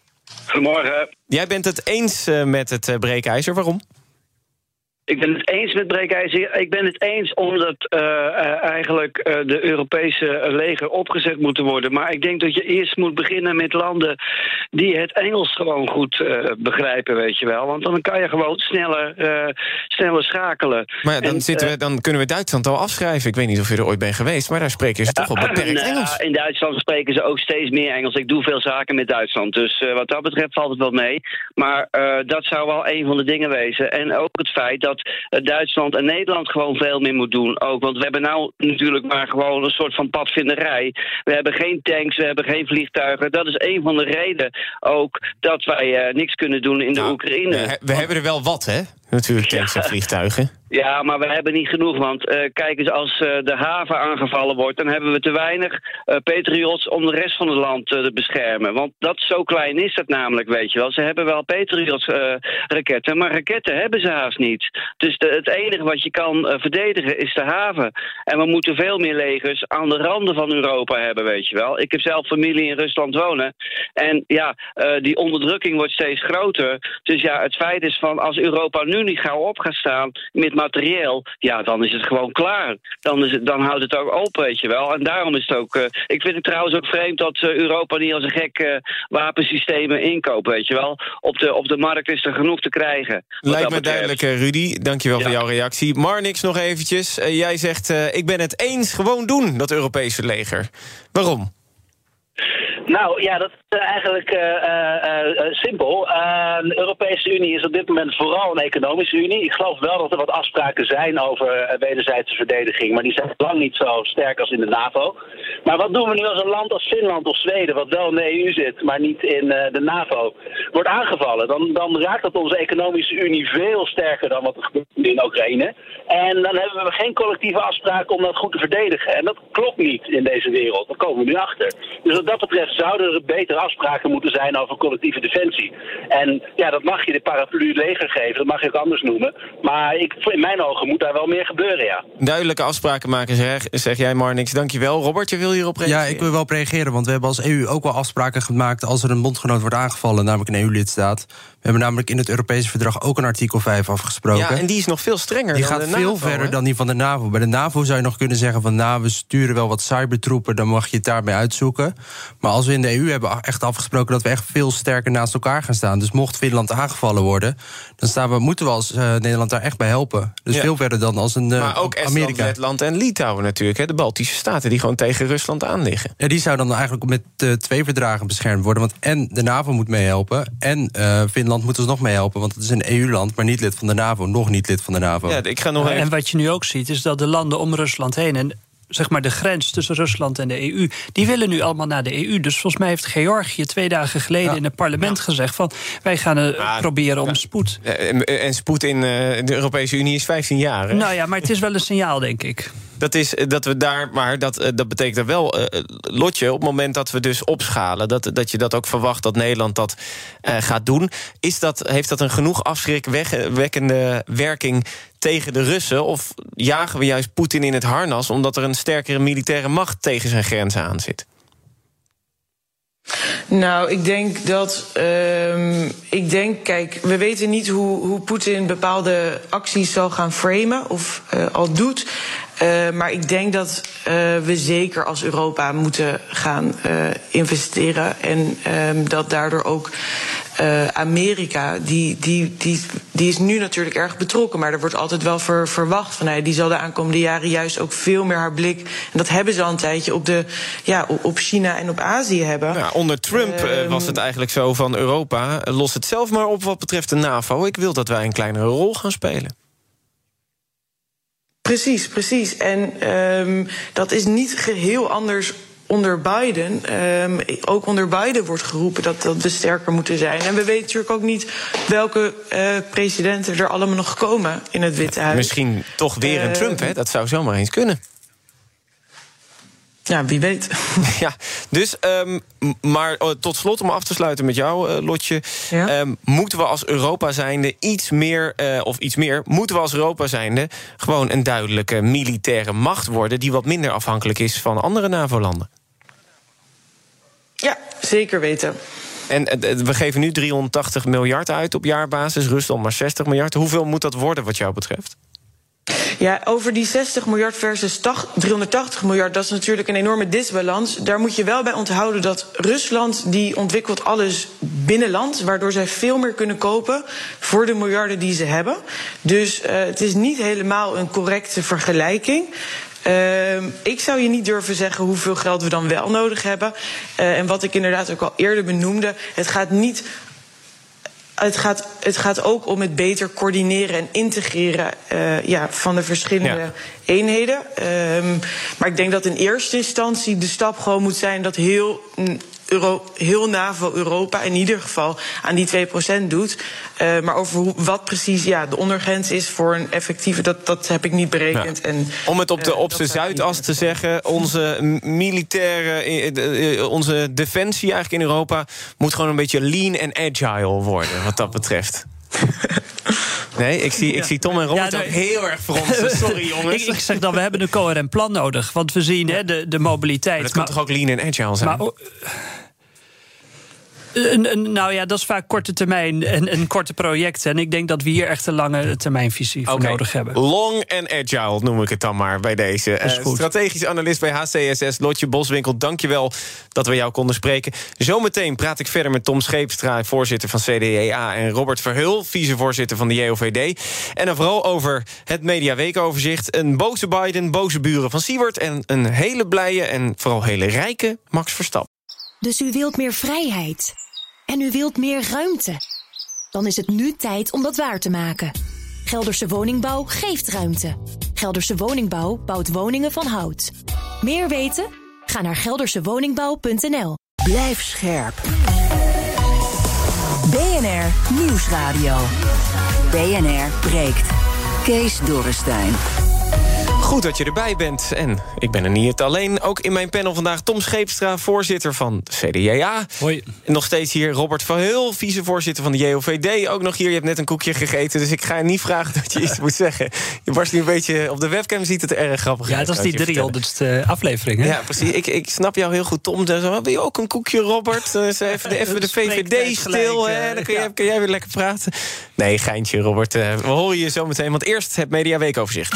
Goedemorgen. Jij bent het eens uh, met het uh, breekijzer. Waarom? Ik ben het eens met breekijzer. Ik ben het eens omdat uh, uh, eigenlijk uh, de Europese leger opgezet moeten worden. Maar ik denk dat je eerst moet beginnen met landen die het Engels gewoon goed begrijpen, weet je wel. Want dan kan je gewoon sneller, sneller schakelen. Maar ja, dan, en, zitten we, dan kunnen we Duitsland al afschrijven. Ik weet niet of je er ooit bent geweest, maar daar spreken ze toch wel beperkt nou, Engels. In Duitsland spreken ze ook steeds meer Engels. Ik doe veel zaken met Duitsland. Dus wat dat betreft valt het wel mee. Maar dat zou wel een van de dingen wezen. En ook het feit dat Duitsland en Nederland gewoon veel meer moet doen. Ook, want we hebben nou natuurlijk maar gewoon een soort van padvinderij. We hebben geen tanks, we hebben geen vliegtuigen. Dat is een van de redenen ook dat wij uh, niks kunnen doen in de Nou, Oekraïne. We, we hebben er wel wat, hè? Natuurlijk, tanks en vliegtuigen. Ja, maar we hebben niet genoeg. Want uh, kijk eens, als uh, de haven aangevallen wordt... dan hebben we te weinig uh, patriots om de rest van het land te beschermen. Want dat, zo klein is dat namelijk, weet je wel. Ze hebben wel patriots-raketten, maar raketten hebben ze haast niet. Dus de, het enige wat je kan verdedigen is de haven. En we moeten veel meer legers aan de randen van Europa hebben, weet je wel. Ik heb zelf familie in Rusland wonen. En ja, die onderdrukking wordt steeds groter. Dus ja, het feit is van als Europa nu niet gauw op gaat staan... met materieel, ja, dan is het gewoon klaar. Dan, is het, dan houdt het ook op, weet je wel. En daarom is het ook... Uh, ik vind het trouwens ook vreemd dat uh, Europa niet als een gek uh, wapensystemen inkoopt, weet je wel. Op de, op de markt is er genoeg te krijgen. Lijkt me duidelijk, Rudy. Dankjewel ja. voor jouw reactie. Marnix nog eventjes. jij zegt, ik ben het eens, gewoon doen, dat Europese leger. Waarom? Nou ja, dat is eigenlijk uh, uh, simpel. de Europese Unie is op dit moment vooral een economische unie. Ik geloof wel dat er wat afspraken zijn over wederzijdse verdediging, maar die zijn lang niet zo sterk als in de NAVO. Maar wat doen we nu als een land als Finland of Zweden, wat wel in de EU zit, maar niet in de NAVO, wordt aangevallen? Dan, dan raakt dat onze economische unie veel sterker dan wat er gebeurt in Oekraïne. En dan hebben we geen collectieve afspraken om dat goed te verdedigen. En dat klopt niet in deze wereld. Daar komen we nu achter. Dus wat dat betreft zouden er betere afspraken moeten zijn over collectieve defensie. En ja, dat mag je de paraplu leger geven, dat mag je ook anders noemen. Maar ik, in mijn ogen moet daar wel meer gebeuren, ja. Duidelijke afspraken maken, zeg, zeg jij Marnix. Dankjewel. Robert, je wil hierop reageren? Ja, ik wil wel op reageren, want we hebben als EU ook wel afspraken gemaakt... als er een bondgenoot wordt aangevallen, namelijk een EU-lidstaat. We hebben namelijk in het Europese verdrag ook een artikel 5 afgesproken. Ja, en die is nog veel strenger Die dan gaat de veel NAVO, verder dan die van de NAVO. Bij de NAVO zou je nog kunnen zeggen van... nou, we sturen wel wat cybertroepen, dan mag je het daarbij uitzoeken. Maar als we in de EU hebben echt afgesproken... dat we echt veel sterker naast elkaar gaan staan. Dus mocht Finland aangevallen worden... dan staan we, moeten we als uh, Nederland daar echt bij helpen. Dus Ja. veel verder dan als een uh, Maar ook Estland, Amerika. Letland en Litouwen natuurlijk. Hè? De Baltische staten die gewoon tegen Rusland aanliggen. Ja, die zou dan eigenlijk met uh, twee verdragen beschermd worden. Want en de NAVO moet meehelpen... en uh, Finland moet ons nog meehelpen. Want het is een EU-land, maar niet lid van de NAVO. Nog niet lid van de NAVO. Ja, ik ga nog Ja, even... En wat je nu ook ziet, is dat de landen om Rusland heen. En zeg maar de grens tussen Rusland en de EU. Die willen nu allemaal naar de EU. Dus volgens mij heeft Georgië twee dagen geleden in het parlement gezegd: van wij gaan uh, Ja, proberen om spoed. En, en spoed in uh, de Europese Unie is 15 jaar. Hè? Nou ja, maar het is wel een signaal, denk ik. Dat is eh, dat we daar, maar dat, eh, dat betekent er wel, uh, Lotje, op het moment dat we dus opschalen, dat, dat je dat ook verwacht dat Nederland dat gaat doen. Is dat, heeft dat een genoeg afschrikwekkende werking tegen de Russen? Of jagen we juist Poetin in het harnas omdat er een sterkere militaire macht tegen zijn grenzen aan zit? Nou, ik denk dat. Uh, ik denk, kijk, we weten niet hoe, hoe Poetin bepaalde acties zal gaan framen of uh, al doet. Uh, maar ik denk dat uh, we zeker als Europa moeten gaan investeren. En um, dat daardoor ook uh, Amerika, die, die, die, die is nu natuurlijk erg betrokken. Maar er wordt altijd wel ver, verwacht van hey, die zal de aankomende jaren juist ook veel meer haar blik. En dat hebben ze al een tijdje op, de, ja, op China en op Azië hebben. Ja, onder Trump uh, was het eigenlijk zo van Europa. Los het zelf maar op wat betreft de NAVO. Ik wil dat wij een kleinere rol gaan spelen. Precies, precies. En um, dat is niet geheel anders onder Biden. Um, ook onder Biden wordt geroepen dat, dat we sterker moeten zijn. En we weten natuurlijk ook niet welke uh, presidenten er allemaal nog komen in het Witte Huis. Misschien toch weer een uh, Trump, hè? Dat zou zomaar eens kunnen. Ja, wie weet. Ja, dus, um, maar oh, tot slot om af te sluiten met jou, uh, Lotje. Ja? Um, moeten we als Europa zijnde iets meer, uh, of iets meer... moeten we als Europa zijnde gewoon een duidelijke militaire macht worden... die wat minder afhankelijk is van andere NAVO-landen? Ja, zeker weten. En eh, we geven nu 380 miljard uit op jaarbasis. Rusland maar 60 miljard. Hoeveel moet dat worden wat jou betreft? Ja, over die 60 miljard versus 380 miljard, dat is natuurlijk een enorme disbalans. Daar moet je wel bij onthouden dat Rusland die ontwikkelt alles binnenland, waardoor zij veel meer kunnen kopen voor de miljarden die ze hebben. Dus uh, het is niet helemaal een correcte vergelijking. Uh, ik zou je niet durven zeggen hoeveel geld we dan wel nodig hebben. Uh, en wat ik inderdaad ook al eerder benoemde, het gaat niet het gaat, het gaat ook om het beter coördineren en integreren uh, ja, van de verschillende ja. eenheden. Um, maar ik denk dat in eerste instantie de stap gewoon moet zijn dat heel Euro, heel NAVO Europa in ieder geval aan die 2% doet. Uh, maar over hoe, wat precies ja, de ondergrens is voor een effectieve, dat, dat heb ik niet berekend. Ja. En, Om het op de, op de Zuidas te zeggen, onze militaire, onze defensie eigenlijk in Europa moet gewoon een beetje lean en agile worden, wat dat betreft. Nee, ik zie, ik zie Tom en Robert ja, ook heel erg fronsen. Sorry, jongens. ik, ik, zeg dan, we hebben een coherent plan nodig. Want we zien hè, de, de mobiliteit. Maar dat kan toch ook lean en agile zijn? Maar, nou ja, dat is vaak korte termijn en, en korte projecten. En ik denk dat we hier echt een lange termijnvisie voor okay. nodig hebben. Long en agile noem ik het dan maar bij deze. Uh, strategisch analist bij HCSS, Lotje Boswinkel. Dankjewel dat we jou konden spreken. Zometeen praat ik verder met Tom Scheepstra, voorzitter van CDA... en Robert Verhul, vicevoorzitter van de JOVD. En dan vooral over het Mediaweekoverzicht. Een boze Biden, boze buren van Siewert... en een hele blije en vooral hele rijke Max Verstappen. Dus u wilt meer vrijheid. En u wilt meer ruimte. Dan is het nu tijd om dat waar te maken. Gelderse Woningbouw geeft ruimte. Gelderse Woningbouw bouwt woningen van hout. Meer weten? Ga naar geldersewoningbouw.nl. Blijf scherp. BNR Nieuwsradio. BNR breekt. Kees Dorrestein. Goed dat je erbij bent. En ik ben er niet alleen. Ook in mijn panel vandaag Tom Scheepstra, voorzitter van CDJA. Hoi. En nog steeds hier Robert van Hul, vicevoorzitter van de JOVD. Ook nog hier, je hebt net een koekje gegeten. Dus ik ga je niet vragen dat je iets moet zeggen. Je barst nu een beetje... Op de webcam ziet het erg grappig uit. Ja, dat is die 300ste aflevering, hè? Ja, precies. Ik, ik snap jou heel goed, Tom. Wil je ook een koekje, Robert? Dus even, even de VVD stil, hè? Dan kun, je, kun jij weer lekker praten. Nee, geintje, Robert. We horen je zo meteen. Want eerst het Media Weekoverzicht.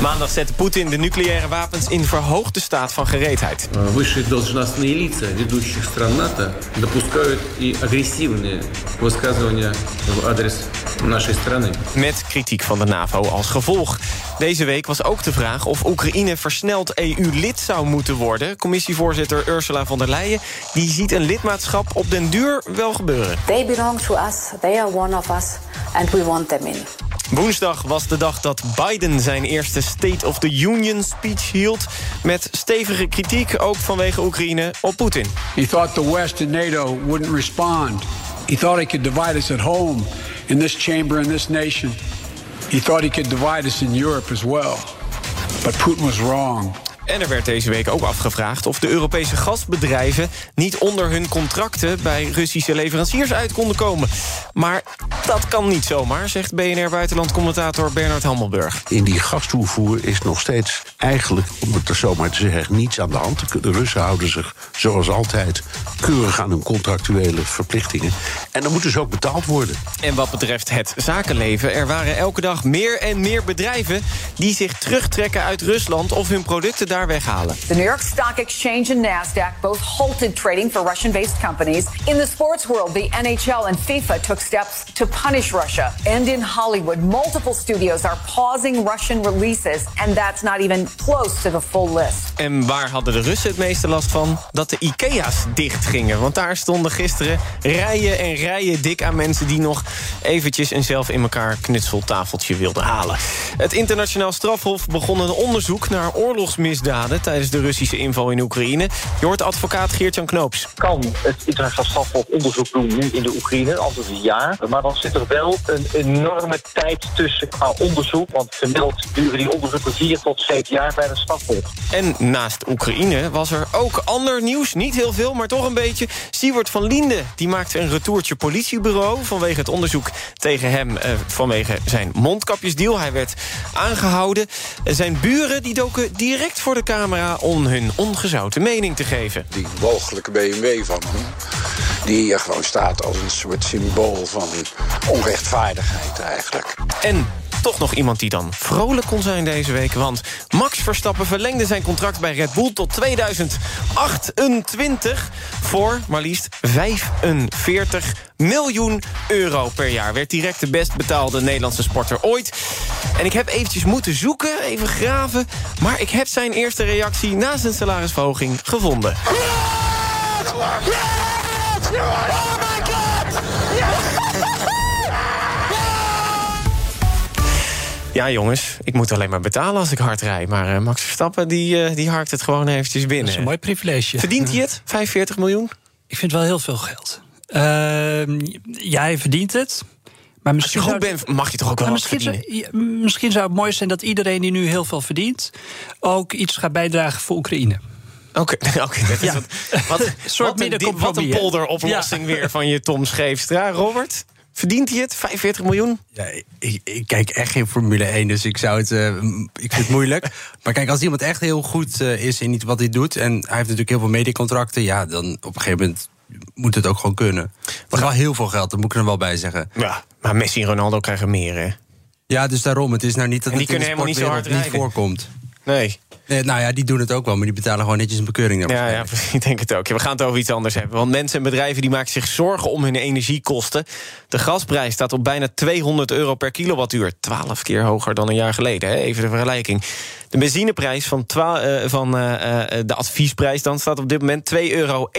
Maandag zette Poetin de nucleaire wapens in verhoogde staat van gereedheid. Высшие должностные лица ведущих стран НАТО допускают и агрессивные высказывания в адрес нашей страны. Met kritiek van de NAVO als gevolg. Deze week was ook de vraag of Oekraïne versneld EU-lid zou moeten worden. Commissievoorzitter Ursula von der Leyen die ziet een lidmaatschap op den duur wel gebeuren. They belong to us, they are one of us and we want them in. Woensdag was de dag dat Biden zijn eerste State of the Union speech hield... met stevige kritiek, ook vanwege Oekraïne, op Poetin. He thought the West and NATO wouldn't respond. He thought he could divide us at home, in this chamber, in this nation. He thought he could divide us in Europe as well. But Putin was wrong. En er werd deze week ook afgevraagd of de Europese gasbedrijven... niet onder hun contracten bij Russische leveranciers uit konden komen. Maar dat kan niet zomaar, zegt BNR-buitenlandcommentator Bernard Hammelburg. In die gastoevoer is nog steeds eigenlijk, om het er zomaar te zeggen... niets aan de hand. De Russen houden zich, zoals altijd, keurig aan hun contractuele verplichtingen. En dan moet dus ook betaald worden. En wat betreft het zakenleven, er waren elke dag meer en meer bedrijven... die zich terugtrekken uit Rusland of hun producten daar weghalen. The New York Stock Exchange and Nasdaq both halted trading for Russian-based companies. In the sports world, the NHL and FIFA took steps to punish Russia. And in Hollywood, multiple studios are pausing Russian releases, and that's not even close to the full list. En waar hadden de Russen het meeste last van? Dat de IKEA's dicht gingen. Want daar stonden gisteren rijen en rijen dik aan mensen... die nog eventjes een zelf in elkaar knutseltafeltje wilden halen. Het internationaal strafhof begon een onderzoek naar oorlogsmisdaden tijdens de Russische inval in Oekraïne. Je hoort advocaat Geert-Jan Knoops. Kan het internationaal strafhof onderzoek doen nu in de Oekraïne? Antwoord is ja. Maar dan zit er wel een enorme tijd tussen qua onderzoek. Want gemiddeld duren die onderzoeken vier tot zeven jaar bij de strafhof. En naast Oekraïne was er ook ander nieuws. Niet heel veel, maar toch een beetje. Siewert van Liende die maakte een retourtje politiebureau... vanwege het onderzoek tegen hem eh, vanwege zijn mondkapjesdeal. Hij werd aangehouden. Zijn buren die doken direct voor de camera om hun ongezouten mening te geven. Die mogelijke BMW van hem, die hier gewoon staat als een soort symbool van onrechtvaardigheid eigenlijk. En toch nog iemand die dan vrolijk kon zijn deze week. Want Max Verstappen verlengde zijn contract bij Red Bull tot 2028... voor maar liefst 45 miljoen euro per jaar. Werd direct de best betaalde Nederlandse sporter ooit. En ik heb eventjes moeten zoeken, even graven... maar ik heb zijn eerste reactie na zijn salarisverhoging gevonden. Ja, jongens, ik moet alleen maar betalen als ik hard rijd. Maar uh, Max Verstappen, die, uh, die harkt het gewoon eventjes binnen. Dat is een mooi privilege. Verdient hij het, 45 miljoen? Ik vind wel heel veel geld. Uh, ja, hij verdient het. Maar misschien als je goed zou, bent, mag je toch ook wel wat misschien verdienen? zou, ja, misschien zou het mooi zijn dat iedereen die nu heel veel verdient... ook iets gaat bijdragen voor Oekraïne. Oké, okay, okay, dat is Ja. wat, wat, soort wat, een, wat polderoplossing weer van je Tom Scheefstra. Robert, verdient hij het? 45 miljoen? Ja, ik, ik kijk echt geen Formule 1, dus ik zou het. eh, ik vind het moeilijk. maar kijk, als iemand echt heel goed eh, is in iets wat hij doet. en hij heeft natuurlijk heel veel mediecontracten. ja, dan op een gegeven moment moet het ook gewoon kunnen. Maar wel heel veel geld, dat moet ik er wel bij zeggen. Ja, maar Messi en Ronaldo krijgen meer, hè? Ja, dus daarom. Het is nou niet dat En die het kunnen helemaal niet zo hard niet voorkomt. Nee. Nee, nou ja, die doen het ook wel, maar die betalen gewoon netjes een bekeuring. Ja, ja, ik denk het ook. We gaan het over iets anders hebben. Want mensen en bedrijven die maken zich zorgen om hun energiekosten. De gasprijs staat op bijna 200 euro per kilowattuur. 12 keer hoger dan een jaar geleden, hè? even de vergelijking. De benzineprijs van, eh, van eh, eh, de adviesprijs dan staat op dit moment 2,31 euro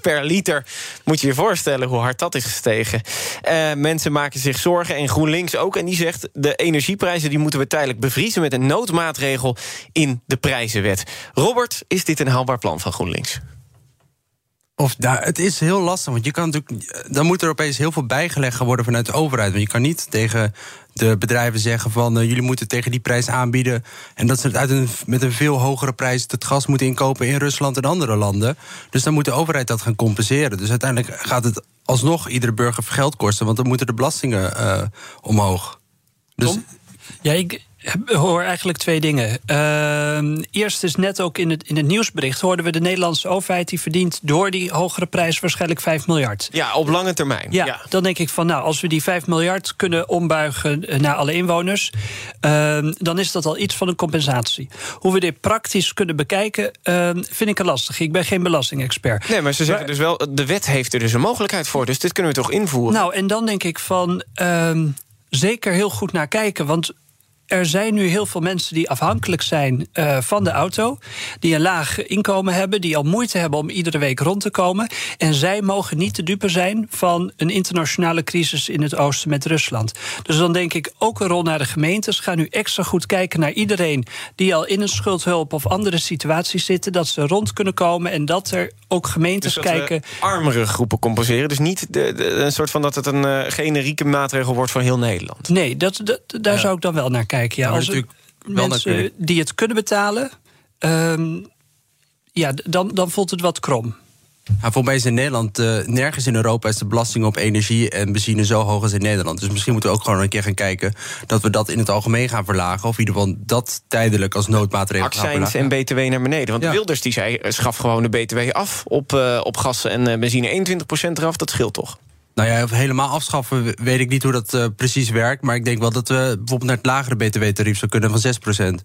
per liter. Moet je je voorstellen hoe hard dat is gestegen. Eh, mensen maken zich zorgen en GroenLinks ook. En die zegt de energieprijzen die moeten we tijdelijk bevriezen... met een noodmaatregel in de prijzenwet. Robert, is dit een haalbaar plan van GroenLinks? Of, nou, het is heel lastig, want je kan natuurlijk, dan moet er opeens heel veel bijgelegd gaan worden vanuit de overheid. Want je kan niet tegen de bedrijven zeggen van eh, jullie moeten tegen die prijs aanbieden. En dat ze het uit een, met een veel hogere prijs het gas moeten inkopen in Rusland en andere landen. Dus dan moet de overheid dat gaan compenseren. Dus uiteindelijk gaat het alsnog iedere burger geld kosten, want dan moeten de belastingen eh, omhoog. Dus, Ja, ik hoor eigenlijk twee dingen. Ehm, eerst is net ook in het, in het nieuwsbericht... hoorden we de Nederlandse overheid... die verdient door die hogere prijs waarschijnlijk 5 miljard. Ja, op lange termijn. Ja, dan denk ik van, nou, als we die 5 miljard kunnen ombuigen eh, naar alle inwoners, ehm, dan is dat al iets van een compensatie. Hoe we dit praktisch kunnen bekijken, ehm, vind ik er lastig. Ik ben geen belastingexpert. Nee, maar ze zeggen dus wel, de wet heeft er dus een mogelijkheid voor. Dus dit kunnen we toch invoeren? Nou, en dan denk ik van zeker heel goed naar kijken. Want er zijn nu heel veel mensen die afhankelijk zijn eh, van de auto. Die een laag inkomen hebben, die al moeite hebben om iedere week rond te komen. En zij mogen niet te dupe zijn van een internationale crisis in het oosten met Rusland. Dus dan denk ik ook een rol naar de gemeentes. Ga nu extra goed kijken naar iedereen die al in een schuldhulp of andere situaties zitten. Dat ze rond kunnen komen en dat er ook gemeentes Dus dat kijken. armere groepen compenseren. Dus niet de, de- een soort van dat het een eh, generieke maatregel wordt voor heel Nederland. Nee, dat, dat, daar zou ik dan wel naar kijken. Ja, als natuurlijk er wel mensen natuurlijk- die het kunnen betalen, ehm, ja, dan, dan voelt het wat krom. Ja, volgens mij is in Nederland, eh, nergens in Europa is de belasting op energie en benzine zo hoog als in Nederland. Dus misschien moeten we ook gewoon een keer gaan kijken dat we dat in het algemeen gaan verlagen. Of in ieder geval dat tijdelijk als noodmaatregel gaan Accijns verlagen. en BTW naar beneden. Want Ja. Wilders die zei, eh, schaf gewoon de BTW af op, eh, op gas en benzine. 21% eraf, dat scheelt toch? Nou ja, of helemaal afschaffen we- weet ik niet hoe dat eh, precies werkt. Maar ik denk wel dat we bijvoorbeeld naar het lagere btw-tarief zou kunnen van 6%.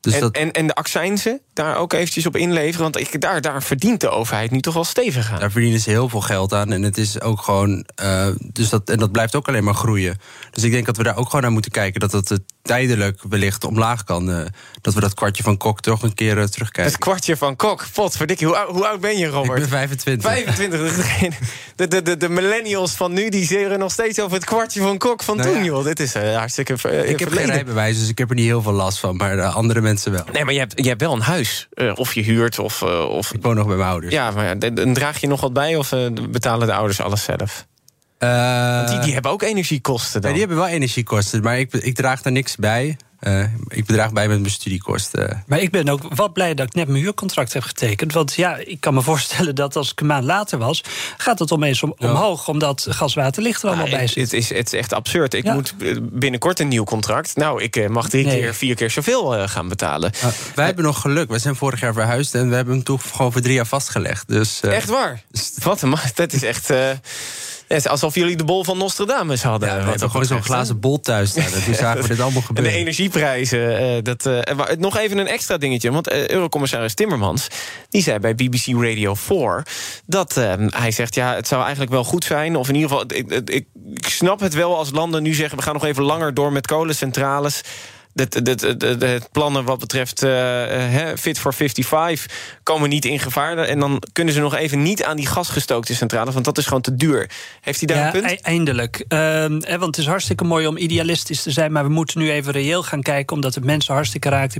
Dus en, dat, en, en de accijnsen daar ook eventjes op inleveren. Want ik, daar, daar verdient de overheid nu toch wel stevig aan. daar verdienen ze heel veel geld aan. En het is ook gewoon. eh, dus dat, en dat blijft ook alleen maar groeien. Dus ik denk dat we daar ook gewoon naar moeten kijken. Dat dat eh, tijdelijk wellicht omlaag kan. eh, dat we dat kwartje van Kok toch een keer eh, terugkijken. Het kwartje van Kok. Potverdikkie, hoe, hoe oud ben je, Robert? Ik ben 25. 25. De, de, de, de millennials van nu die zeren nog steeds over het kwartje van Kok van Nou toen, ja. joh. Dit is eh, hartstikke ver- ik heb geen rijbewijs, dus ik heb er niet heel veel last van. Maar de andere mensen wel. Nee, maar je hebt, je hebt wel een huis. Of je huurt, of... of... Ik woon nog bij mijn ouders. Ja, maar dan draag je nog wat bij of betalen de ouders alles zelf? Eh, Want die, die hebben ook energiekosten dan. ja, die hebben wel energiekosten, maar ik, ik draag daar niks bij. eh, ik bedraag bij met mijn studiekosten. Maar ik ben ook wat blij dat ik net mijn huurcontract heb getekend. Want ja, ik kan me voorstellen dat als ik een maand later was... gaat het opeens om, omhoog, omdat gaswater licht er allemaal Nou, bij zit. het, is, het is echt absurd. Ik Ja. moet binnenkort een nieuw contract. Nou, ik eh, mag drie Nee. keer, vier keer zoveel gaan betalen. wij hebben nog geluk. We zijn vorig jaar verhuisd en we hebben hem toch gewoon voor drie jaar vastgelegd. Dus, eh, Echt waar? Wat een Dat is echt... eh, alsof jullie de bol van Nostradamus hadden. Ja, we hebben gewoon zo'n glazen bol thuis staan. En toen zagen we dit allemaal En de gebeuren. energieprijzen. eh, dat, eh, wa- nog even een extra dingetje. Want eh, Eurocommissaris Timmermans... die zei bij BBC Radio 4... dat eh, hij zegt, ja, het zou eigenlijk wel goed zijn... of in ieder geval, ik, ik, ik snap het wel als landen nu zeggen... we gaan nog even langer door met kolencentrales... Het, het, plannen wat betreft eh, eh, Fit for 55 komen niet in gevaar. En dan kunnen ze nog even niet aan die gasgestookte centrales... want dat is gewoon te duur. Heeft hij daar ja, een punt? e- eindelijk. Ehm, want het is hartstikke mooi om idealistisch te zijn... maar we moeten nu even reëel gaan kijken... omdat het mensen hartstikke raakt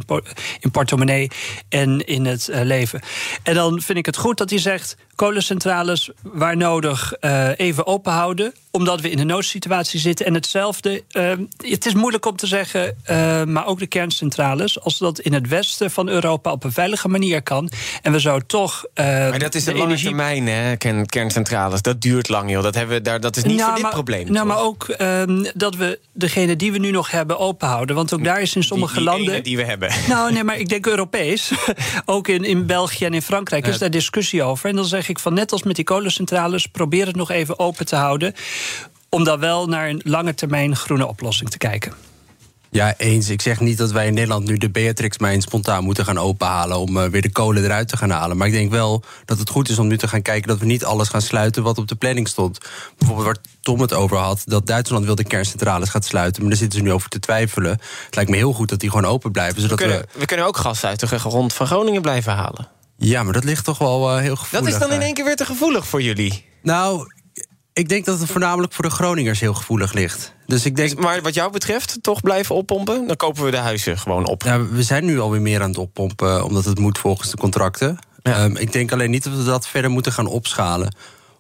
in portemonnee en in het eh, leven. En dan vind ik het goed dat hij zegt... kolencentrales waar nodig eh, even open houden... omdat we in een noodsituatie zitten. En hetzelfde, ehm, het is moeilijk om te zeggen... eh, maar ook de kerncentrales... als dat in het westen van Europa op een veilige manier kan... en we zo toch... eh, Maar dat is de een lange energie termijn, hè, kern- kerncentrales. Dat duurt lang, joh. Dat, hebben we daar, dat is niet Nou, voor dit probleem. Nou, toch? maar ook ehm, dat we degene die we nu nog hebben openhouden. Want ook daar is in sommige die, die landen. die we hebben. Nou, nee, maar ik denk Europees. ook in, in België en in Frankrijk is daar discussie over. En dan zeg ik van net als met die kolencentrales, probeer het nog even open te houden. Om dan wel naar een lange termijn groene oplossing te kijken. Ja, eens. Ik zeg niet dat wij in Nederland nu de Beatrix-mijn spontaan moeten gaan openhalen om eh, weer de kolen eruit te gaan halen. Maar ik denk wel dat het goed is om nu te gaan kijken dat we niet alles gaan sluiten wat op de planning stond. Bijvoorbeeld waar Tom het over had, dat Duitsland wil de kerncentrales gaat sluiten. Maar daar zitten ze nu over te twijfelen. Het lijkt me heel goed dat die gewoon open blijven. We Zodat we, kunnen, we kunnen ook gas uit de grond van Groningen blijven halen. Ja, maar dat ligt toch wel eh, heel Dat gevoelig. is dan in eh. één keer weer te gevoelig voor jullie. Nou, ik denk dat het voornamelijk voor de Groningers heel gevoelig ligt. Dus ik denk... Maar wat jou betreft, toch blijven oppompen? Dan kopen we de huizen gewoon op. Ja, we zijn nu alweer meer aan het oppompen, eh, omdat het moet volgens de contracten. Ehm, ik denk alleen niet dat we dat verder moeten gaan opschalen.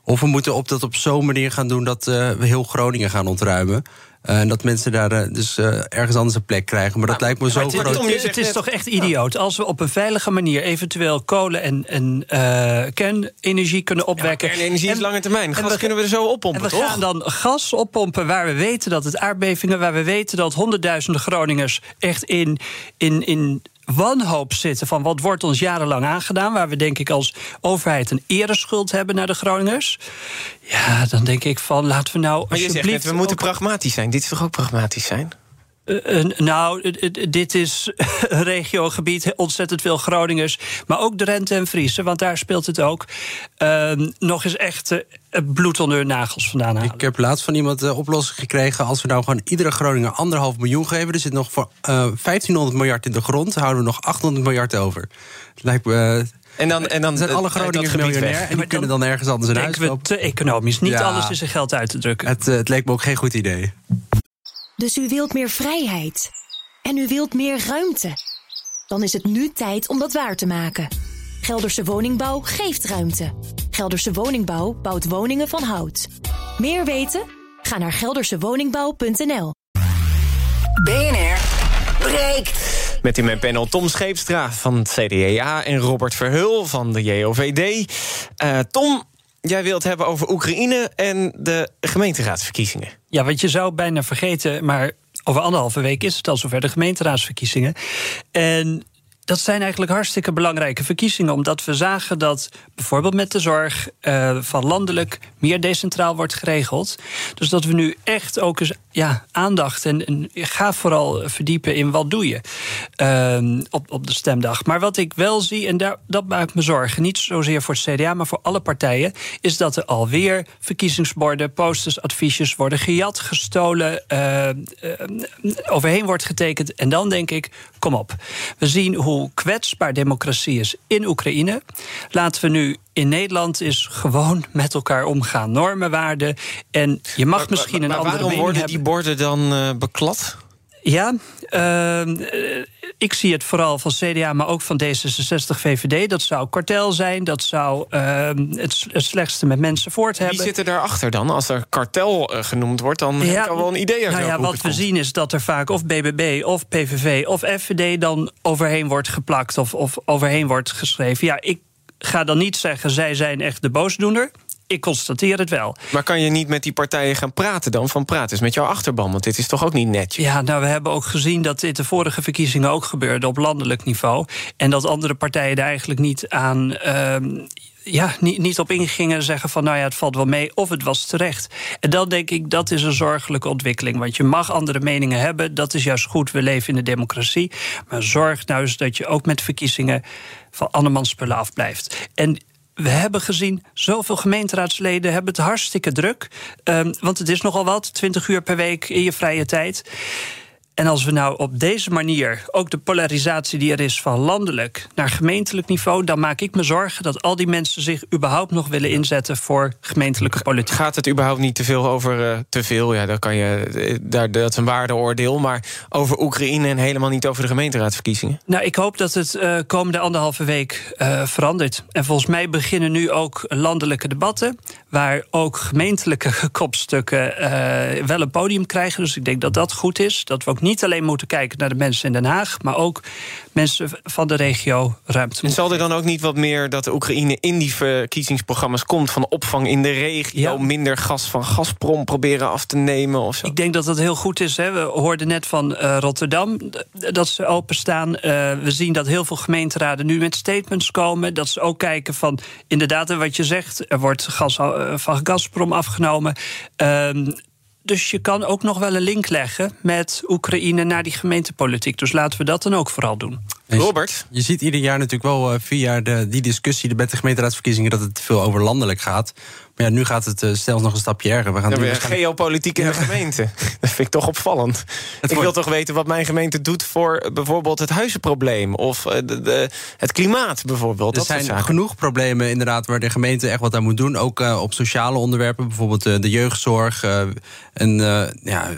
Of we moeten op dat op zo'n manier gaan doen dat we heel Groningen gaan ontruimen. Eh, en dat mensen daar eh, dus eh, ergens anders een plek krijgen. Maar dat lijkt me zo het, groot. het- het is toch echt idioot. Als we op een veilige manier eventueel kolen en, en eh, kernenergie kunnen opwekken. kernenergie is lange termijn. en Gas kunnen we er zo oppompen, En we toch? gaan dan gas oppompen waar we weten dat het aardbevingen, waar we weten dat honderdduizenden Groningers echt in, in, in wanhoop zitten van wat wordt ons jarenlang aangedaan, waar we denk ik als overheid een ereschuld hebben naar de Groningers. Ja, dan denk ik van laten we nou Maar je zegt net, alsjeblieft we moeten ook- pragmatisch zijn. Dit is toch ook pragmatisch zijn? Eh, eh, nou, dit is een regiogebied, ontzettend veel Groningers. Maar ook Drenthe en Friese, want daar speelt het ook. Ehm, nog eens echt eh, bloed onder hun nagels vandaan halen. Ik heb laatst van iemand de oplossing gekregen. Als we nou gewoon iedere Groninger anderhalf miljoen geven. Er zit nog voor eh 1500 miljard in de grond. Houden we nog 800 miljard over. Het lijkt me. En dan, en dan zijn alle Groningers miljonair. weg. En die kunnen dan ergens anders een huis Denken we kopen. te economisch. Niet Ja. alles is er geld uit te drukken. Het, het leek me ook geen goed idee. Dus u wilt meer vrijheid. En u wilt meer ruimte. Dan is het nu tijd om dat waar te maken. Gelderse Woningbouw geeft ruimte. Gelderse Woningbouw bouwt woningen van hout. Meer weten? Ga naar geldersewoningbouw.nl. BNR breekt. Met in mijn panel Tom Scheepstra van het CDA en Robert Verheul van de JOVD. Eh, Tom, jij wilt hebben over Oekraïne en de gemeenteraadsverkiezingen. Ja, want je zou bijna vergeten, maar over anderhalve week is het al zover de gemeenteraadsverkiezingen. En dat zijn eigenlijk hartstikke belangrijke verkiezingen, omdat we zagen dat bijvoorbeeld met de zorg eh, van landelijk meer decentraal wordt geregeld. Dus dat we nu echt ook eens ja, aandacht en, ga vooral verdiepen in wat doe je ehm, op, op de stemdag. Maar wat ik wel zie, en dat maakt me zorgen, niet zozeer voor het CDA, maar voor alle partijen, is dat er alweer verkiezingsborden, posters, adviesjes worden gejat, gestolen, eh, eh, overheen wordt getekend. En dan denk ik, kom op. We zien hoe kwetsbaar democratie is in Oekraïne. Laten we nu in Nederland is gewoon met elkaar omgaan. Normen, waarden. En je mag misschien een maar andere waarom mening worden die borden dan eh, beklad? Ja, uh, ik zie het vooral van CDA, maar ook van D66, VVD. Dat zou kartel zijn, dat zou uh, het, het, slechtste met mensen voort hebben. Wie zit er daarachter dan? Als er kartel uh, genoemd wordt, dan ja, heb ik al wel een idee nou ja, Wat we zien is dat er vaak of BBB of PVV of FVD dan overheen wordt geplakt of, of overheen wordt geschreven. Ja, ik ga dan niet zeggen, zij zijn echt de boosdoener ik constateer het wel. Maar kan je niet met die partijen gaan praten dan? Van praten eens met jouw achterban, want dit is toch ook niet netjes? Ja, nou, we hebben ook gezien dat dit de vorige verkiezingen ook gebeurde op landelijk niveau. En dat andere partijen er eigenlijk niet aan. Uh, ja, niet, niet op ingingen zeggen van nou ja, het valt wel mee of het was terecht. En dan denk ik, dat is een zorgelijke ontwikkeling. Want je mag andere meningen hebben, dat is juist goed. We leven in de democratie. Maar zorg nou eens dat je ook met verkiezingen van andermans spullen afblijft. En we hebben gezien, zoveel gemeenteraadsleden hebben het hartstikke druk. Um, want het is nogal wat, 20 uur per week in je vrije tijd. En als we nou op deze manier ook de polarisatie die er is van landelijk naar gemeentelijk niveau, dan maak ik me zorgen dat al die mensen zich überhaupt nog willen inzetten voor gemeentelijke politiek. Gaat het überhaupt niet te veel over uh, te veel? Ja, dan kan je, eh, daar, dat is een waardeoordeel. Maar over Oekraïne en helemaal niet over de gemeenteraadsverkiezingen? Nou, ik hoop dat het uh, komende anderhalve week uh, verandert. En volgens mij beginnen nu ook landelijke debatten, waar ook gemeentelijke kopstukken wel een podium krijgen. Dus ik denk dat dat goed is. Dat we ook niet alleen moeten kijken naar de mensen in Den Haag, maar ook mensen van de regio ruimte. En zal er dan ook niet wat meer dat de Oekraïne in die verkiezingsprogramma's komt van opvang in de regio, minder gas van Gazprom proberen af te nemen of zo? Ik denk dat dat heel goed is. Hè. We hoorden net van uh, Rotterdam dat ze openstaan. Uh, we zien dat heel veel gemeenteraden nu met statements komen. Dat ze ook kijken van inderdaad, wat je zegt, er wordt gas van Gazprom afgenomen. Ehm, dus je kan ook nog wel een link leggen met Oekraïne naar die gemeentepolitiek. Dus laten we dat dan ook vooral doen. Robert? Je ziet ieder jaar natuurlijk wel via de, die discussie met de gemeenteraadsverkiezingen dat het veel over landelijk gaat. Maar ja, nu gaat het uh, stelens nog een stapje erger. We gaan ja, waarschijnlijk... geopolitiek in de gemeente. Dat vind ik toch opvallend. Het ik wil toch weten wat mijn gemeente doet voor bijvoorbeeld het huizenprobleem of uh, de, de, het klimaat bijvoorbeeld. Er zijn genoeg problemen inderdaad waar de gemeente echt wat aan moet doen. Ook uh, op sociale onderwerpen, bijvoorbeeld de jeugdzorg en ja,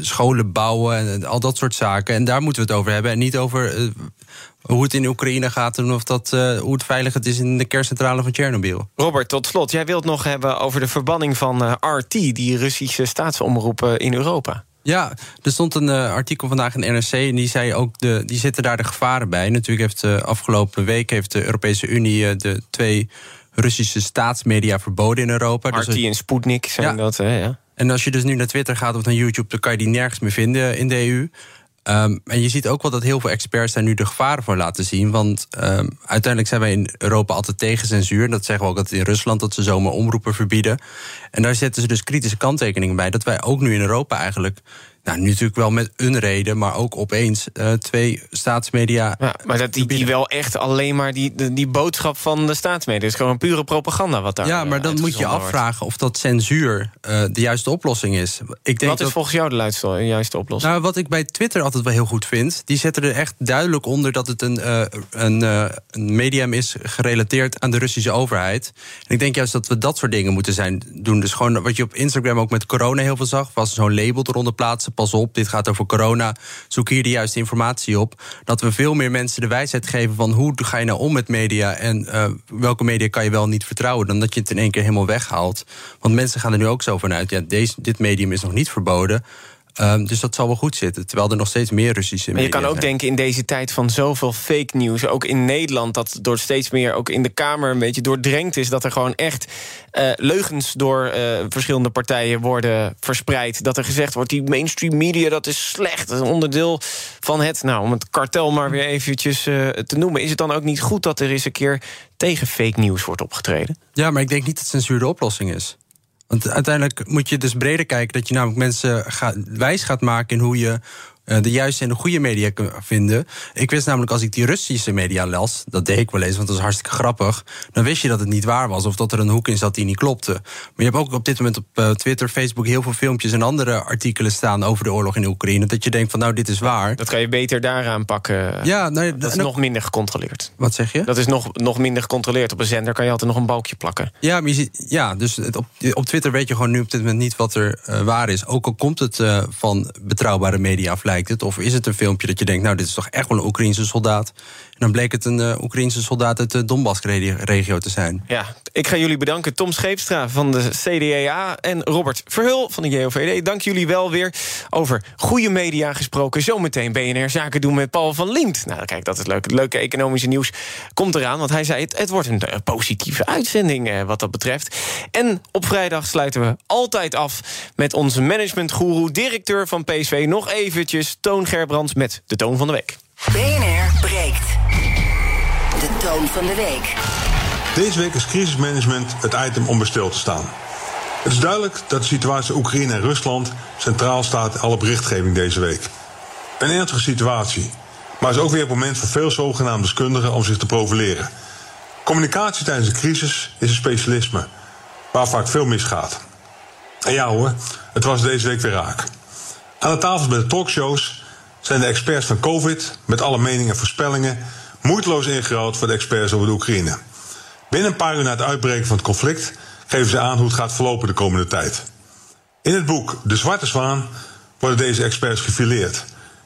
scholen bouwen en al dat soort zaken. En daar moeten we het over hebben en niet over hoe het in Oekraïne gaat en of dat, uh, hoe het veilig het is in de kerncentrale van Tsjernobyl. Robert, tot slot, jij wilt nog hebben over de verbanning van uh, RT, die Russische staatsomroep in Europa. Ja, er stond een uh, artikel vandaag in NRC en die zei ook de, die zitten daar de gevaren bij. Natuurlijk heeft de afgelopen week heeft de Europese Unie de twee Russische staatsmedia verboden in Europa. RT dus en Sputnik zijn ja. dat, hè? Ja. En als je dus nu naar Twitter gaat of naar YouTube, dan kan je die nergens meer vinden in de EU. Um, en je ziet ook wel dat heel veel experts daar nu de gevaren voor laten zien. Want um, uiteindelijk zijn wij in Europa altijd tegen censuur. Dat zeggen we ook altijd in Rusland, dat ze zomaar omroepen verbieden. En daar zetten ze dus kritische kanttekeningen bij. Dat wij ook nu in Europa eigenlijk nou, nu natuurlijk wel met een reden, maar ook opeens uh, twee staatsmedia. Ja, maar dat die, die wel echt alleen maar die, die, boodschap van de staatsmedia is gewoon pure propaganda wat daar. Ja, maar uh, dan moet je afvragen of dat censuur uh, de juiste oplossing is. Ik denk wat is dat, volgens jou de juiste oplossing? Nou, wat ik bij Twitter altijd wel heel goed vind, die zetten er echt duidelijk onder dat het een, een, een medium is gerelateerd aan de Russische overheid. En ik denk juist dat we dat soort dingen moeten zijn doen. Dus gewoon wat je op Instagram ook met corona heel veel zag, was zo'n label eronder plaatsen pas op, dit gaat over corona, zoek hier de juiste informatie op. Dat we veel meer mensen de wijsheid geven van hoe ga je nou om met media en uh, welke media kan je wel niet vertrouwen, dan dat je het in één keer helemaal weghaalt. Want mensen gaan er nu ook zo vanuit, ja, deze, dit medium is nog niet verboden. Um, dus dat zal wel goed zitten. Terwijl er nog steeds meer Russische media Maar je kan ook denken in deze tijd van zoveel fake news... ook in Nederland, dat door steeds meer ook in de Kamer... een beetje doordrenkt is dat er gewoon echt uh, leugens... door uh, verschillende partijen worden verspreid. Dat er gezegd wordt, die mainstream media, dat is slecht. Dat is een onderdeel van het, nou, om het kartel maar weer eventjes uh, te noemen. Is het dan ook niet goed dat er eens een keer tegen fake news wordt opgetreden? Ja, maar ik denk niet dat censuur de oplossing is. Want uiteindelijk moet je dus breder kijken dat je namelijk mensen wijs gaat maken in hoe je de juiste en de goede media vinden. Ik wist namelijk als ik die Russische media las, dat deed ik wel eens, want dat is hartstikke grappig. Dan wist je dat het niet waar was of dat er een hoek in zat die niet klopte. Maar je hebt ook op dit moment op uh, Twitter, Facebook heel veel filmpjes en andere artikelen staan over de oorlog in Oekraïne. Dat je denkt van nou, dit is waar. Dat kan je beter daaraan pakken. Ja, nou, dat is nog minder gecontroleerd. Wat zeg je? Dat is nog, nog minder gecontroleerd. Op een zender kan je altijd nog een balkje plakken. Ja, maar je ziet, ja dus op, op Twitter weet je gewoon nu op dit moment niet wat er uh, waar is. Ook al komt het van betrouwbare media of lijkt het? Of is het een filmpje dat je denkt, nou, dit is toch echt wel een Oekraïnse soldaat? Dan bleek het een uh, Oekraïnse soldaat uit de Donbass-regio te zijn. Ja, ik ga jullie bedanken. Tom Scheepstra van de CDA en Robert Verhul van de JOVD. Dank jullie wel weer over goede media gesproken. Zometeen BNR Zaken doen met Paul van Liemt. Nou, kijk, dat is leuk. Leuke economische nieuws komt eraan. Want hij zei, het, het wordt een uh, positieve uitzending uh, wat dat betreft. En op vrijdag sluiten we altijd af met onze managementgoeroe... directeur van PSV, nog eventjes Toon Gerbrands met de Toon van de Week. BNR breekt. De toon van de week. Deze week is crisismanagement het item om stil te staan. Het is duidelijk dat de situatie Oekraïne en Rusland centraal staat in alle berichtgeving deze week. Een ernstige situatie, maar is ook weer het moment voor veel zogenaamde deskundigen om zich te profileren. Communicatie tijdens een crisis is een specialisme, waar vaak veel misgaat. En ja hoor, het was deze week weer raak. Aan de tafels bij de talkshows zijn de experts van COVID, met alle meningen en voorspellingen, moeiteloos ingeruild voor de experts over de Oekraïne. Binnen een paar uur na het uitbreken van het conflict geven ze aan hoe het gaat verlopen de komende tijd. In het boek De Zwarte Zwaan worden deze experts gefileerd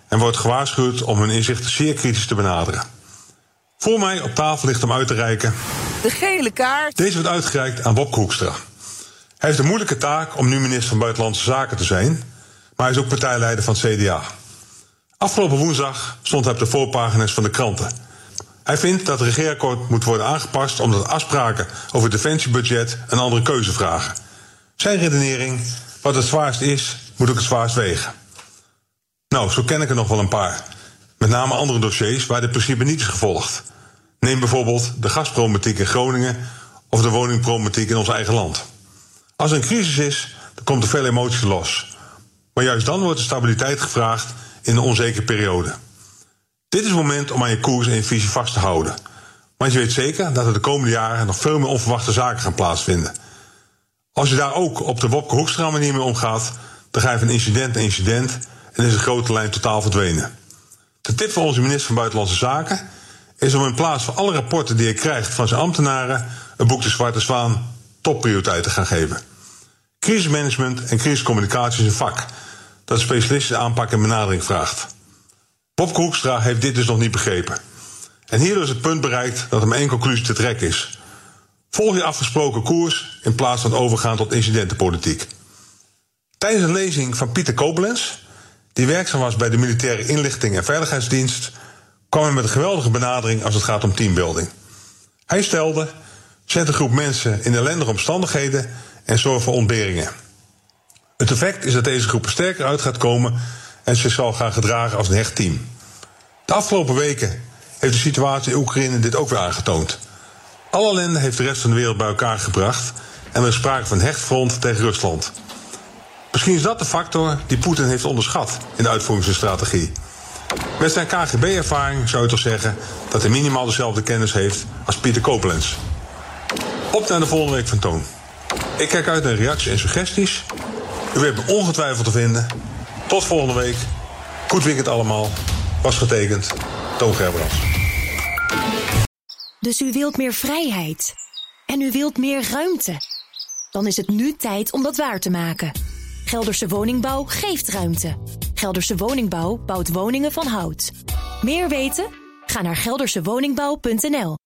en wordt gewaarschuwd om hun inzichten zeer kritisch te benaderen. Voor mij op tafel ligt om uit te reiken. De gele kaart. Deze wordt uitgereikt aan Bob Hoekstra. Hij heeft de moeilijke taak om nu minister van Buitenlandse Zaken te zijn, maar hij is ook partijleider van het CDA. Afgelopen woensdag stond hij op de voorpagina's van de kranten. Hij vindt dat het regeerakkoord moet worden aangepast omdat afspraken over het defensiebudget een andere keuze vragen. Zijn redenering, wat het zwaarst is, moet ook het zwaarst wegen. Nou, zo ken ik er nog wel een paar. Met name andere dossiers waar dit principe niet is gevolgd. Neem bijvoorbeeld de gasproblematiek in Groningen of de woningproblematiek in ons eigen land. Als er een crisis is, dan komt er veel emotie los. Maar juist dan wordt de stabiliteit gevraagd in een onzekere periode. Dit is het moment om aan je koers en je visie vast te houden. Want je weet zeker dat er de komende jaren nog veel meer onverwachte zaken gaan plaatsvinden. Als je daar ook op de Wopke Hoekstra manier mee omgaat, dan ga je van incident naar incident en is de grote lijn totaal verdwenen. De tip van onze minister van Buitenlandse Zaken is om in plaats van alle rapporten die hij krijgt van zijn ambtenaren een boek De Zwarte Zwaan topprioriteit te gaan geven. Crisismanagement en crisiscommunicatie is een vak dat specialistische aanpak en benadering vraagt. Bob Hoekstra heeft dit dus nog niet begrepen. En hierdoor is het punt bereikt dat maar één conclusie te trekken is. Volg je afgesproken koers in plaats van overgaan tot incidentenpolitiek. Tijdens een lezing van Pieter Koblenz, die werkzaam was bij de Militaire Inlichting en Veiligheidsdienst, kwam hij met een geweldige benadering als het gaat om teambuilding. Hij stelde: zet een groep mensen in ellendige omstandigheden en zorg voor ontberingen. Het effect is dat deze groep er sterker uit gaat komen en zich zal gaan gedragen als een hecht team. De afgelopen weken heeft de situatie in Oekraïne dit ook weer aangetoond. Alle ellende heeft de rest van de wereld bij elkaar gebracht en er is sprake van hecht front tegen Rusland. Misschien is dat de factor die Poetin heeft onderschat in de uitvoering zijn. Met zijn KGB-ervaring zou je toch zeggen dat hij minimaal dezelfde kennis heeft als Pieter Koblenz. Op naar de volgende week van Toon. Ik kijk uit naar reacties en suggesties. U weet me ongetwijfeld te vinden. Tot volgende week. Goed weekend allemaal. Was getekend. Toon Gerbrands. Dus u wilt meer vrijheid. En u wilt meer ruimte. Dan is het nu tijd om dat waar te maken. Gelderse Woningbouw geeft ruimte. Gelderse Woningbouw bouwt woningen van hout. Meer weten? Ga naar geldersewoningbouw.nl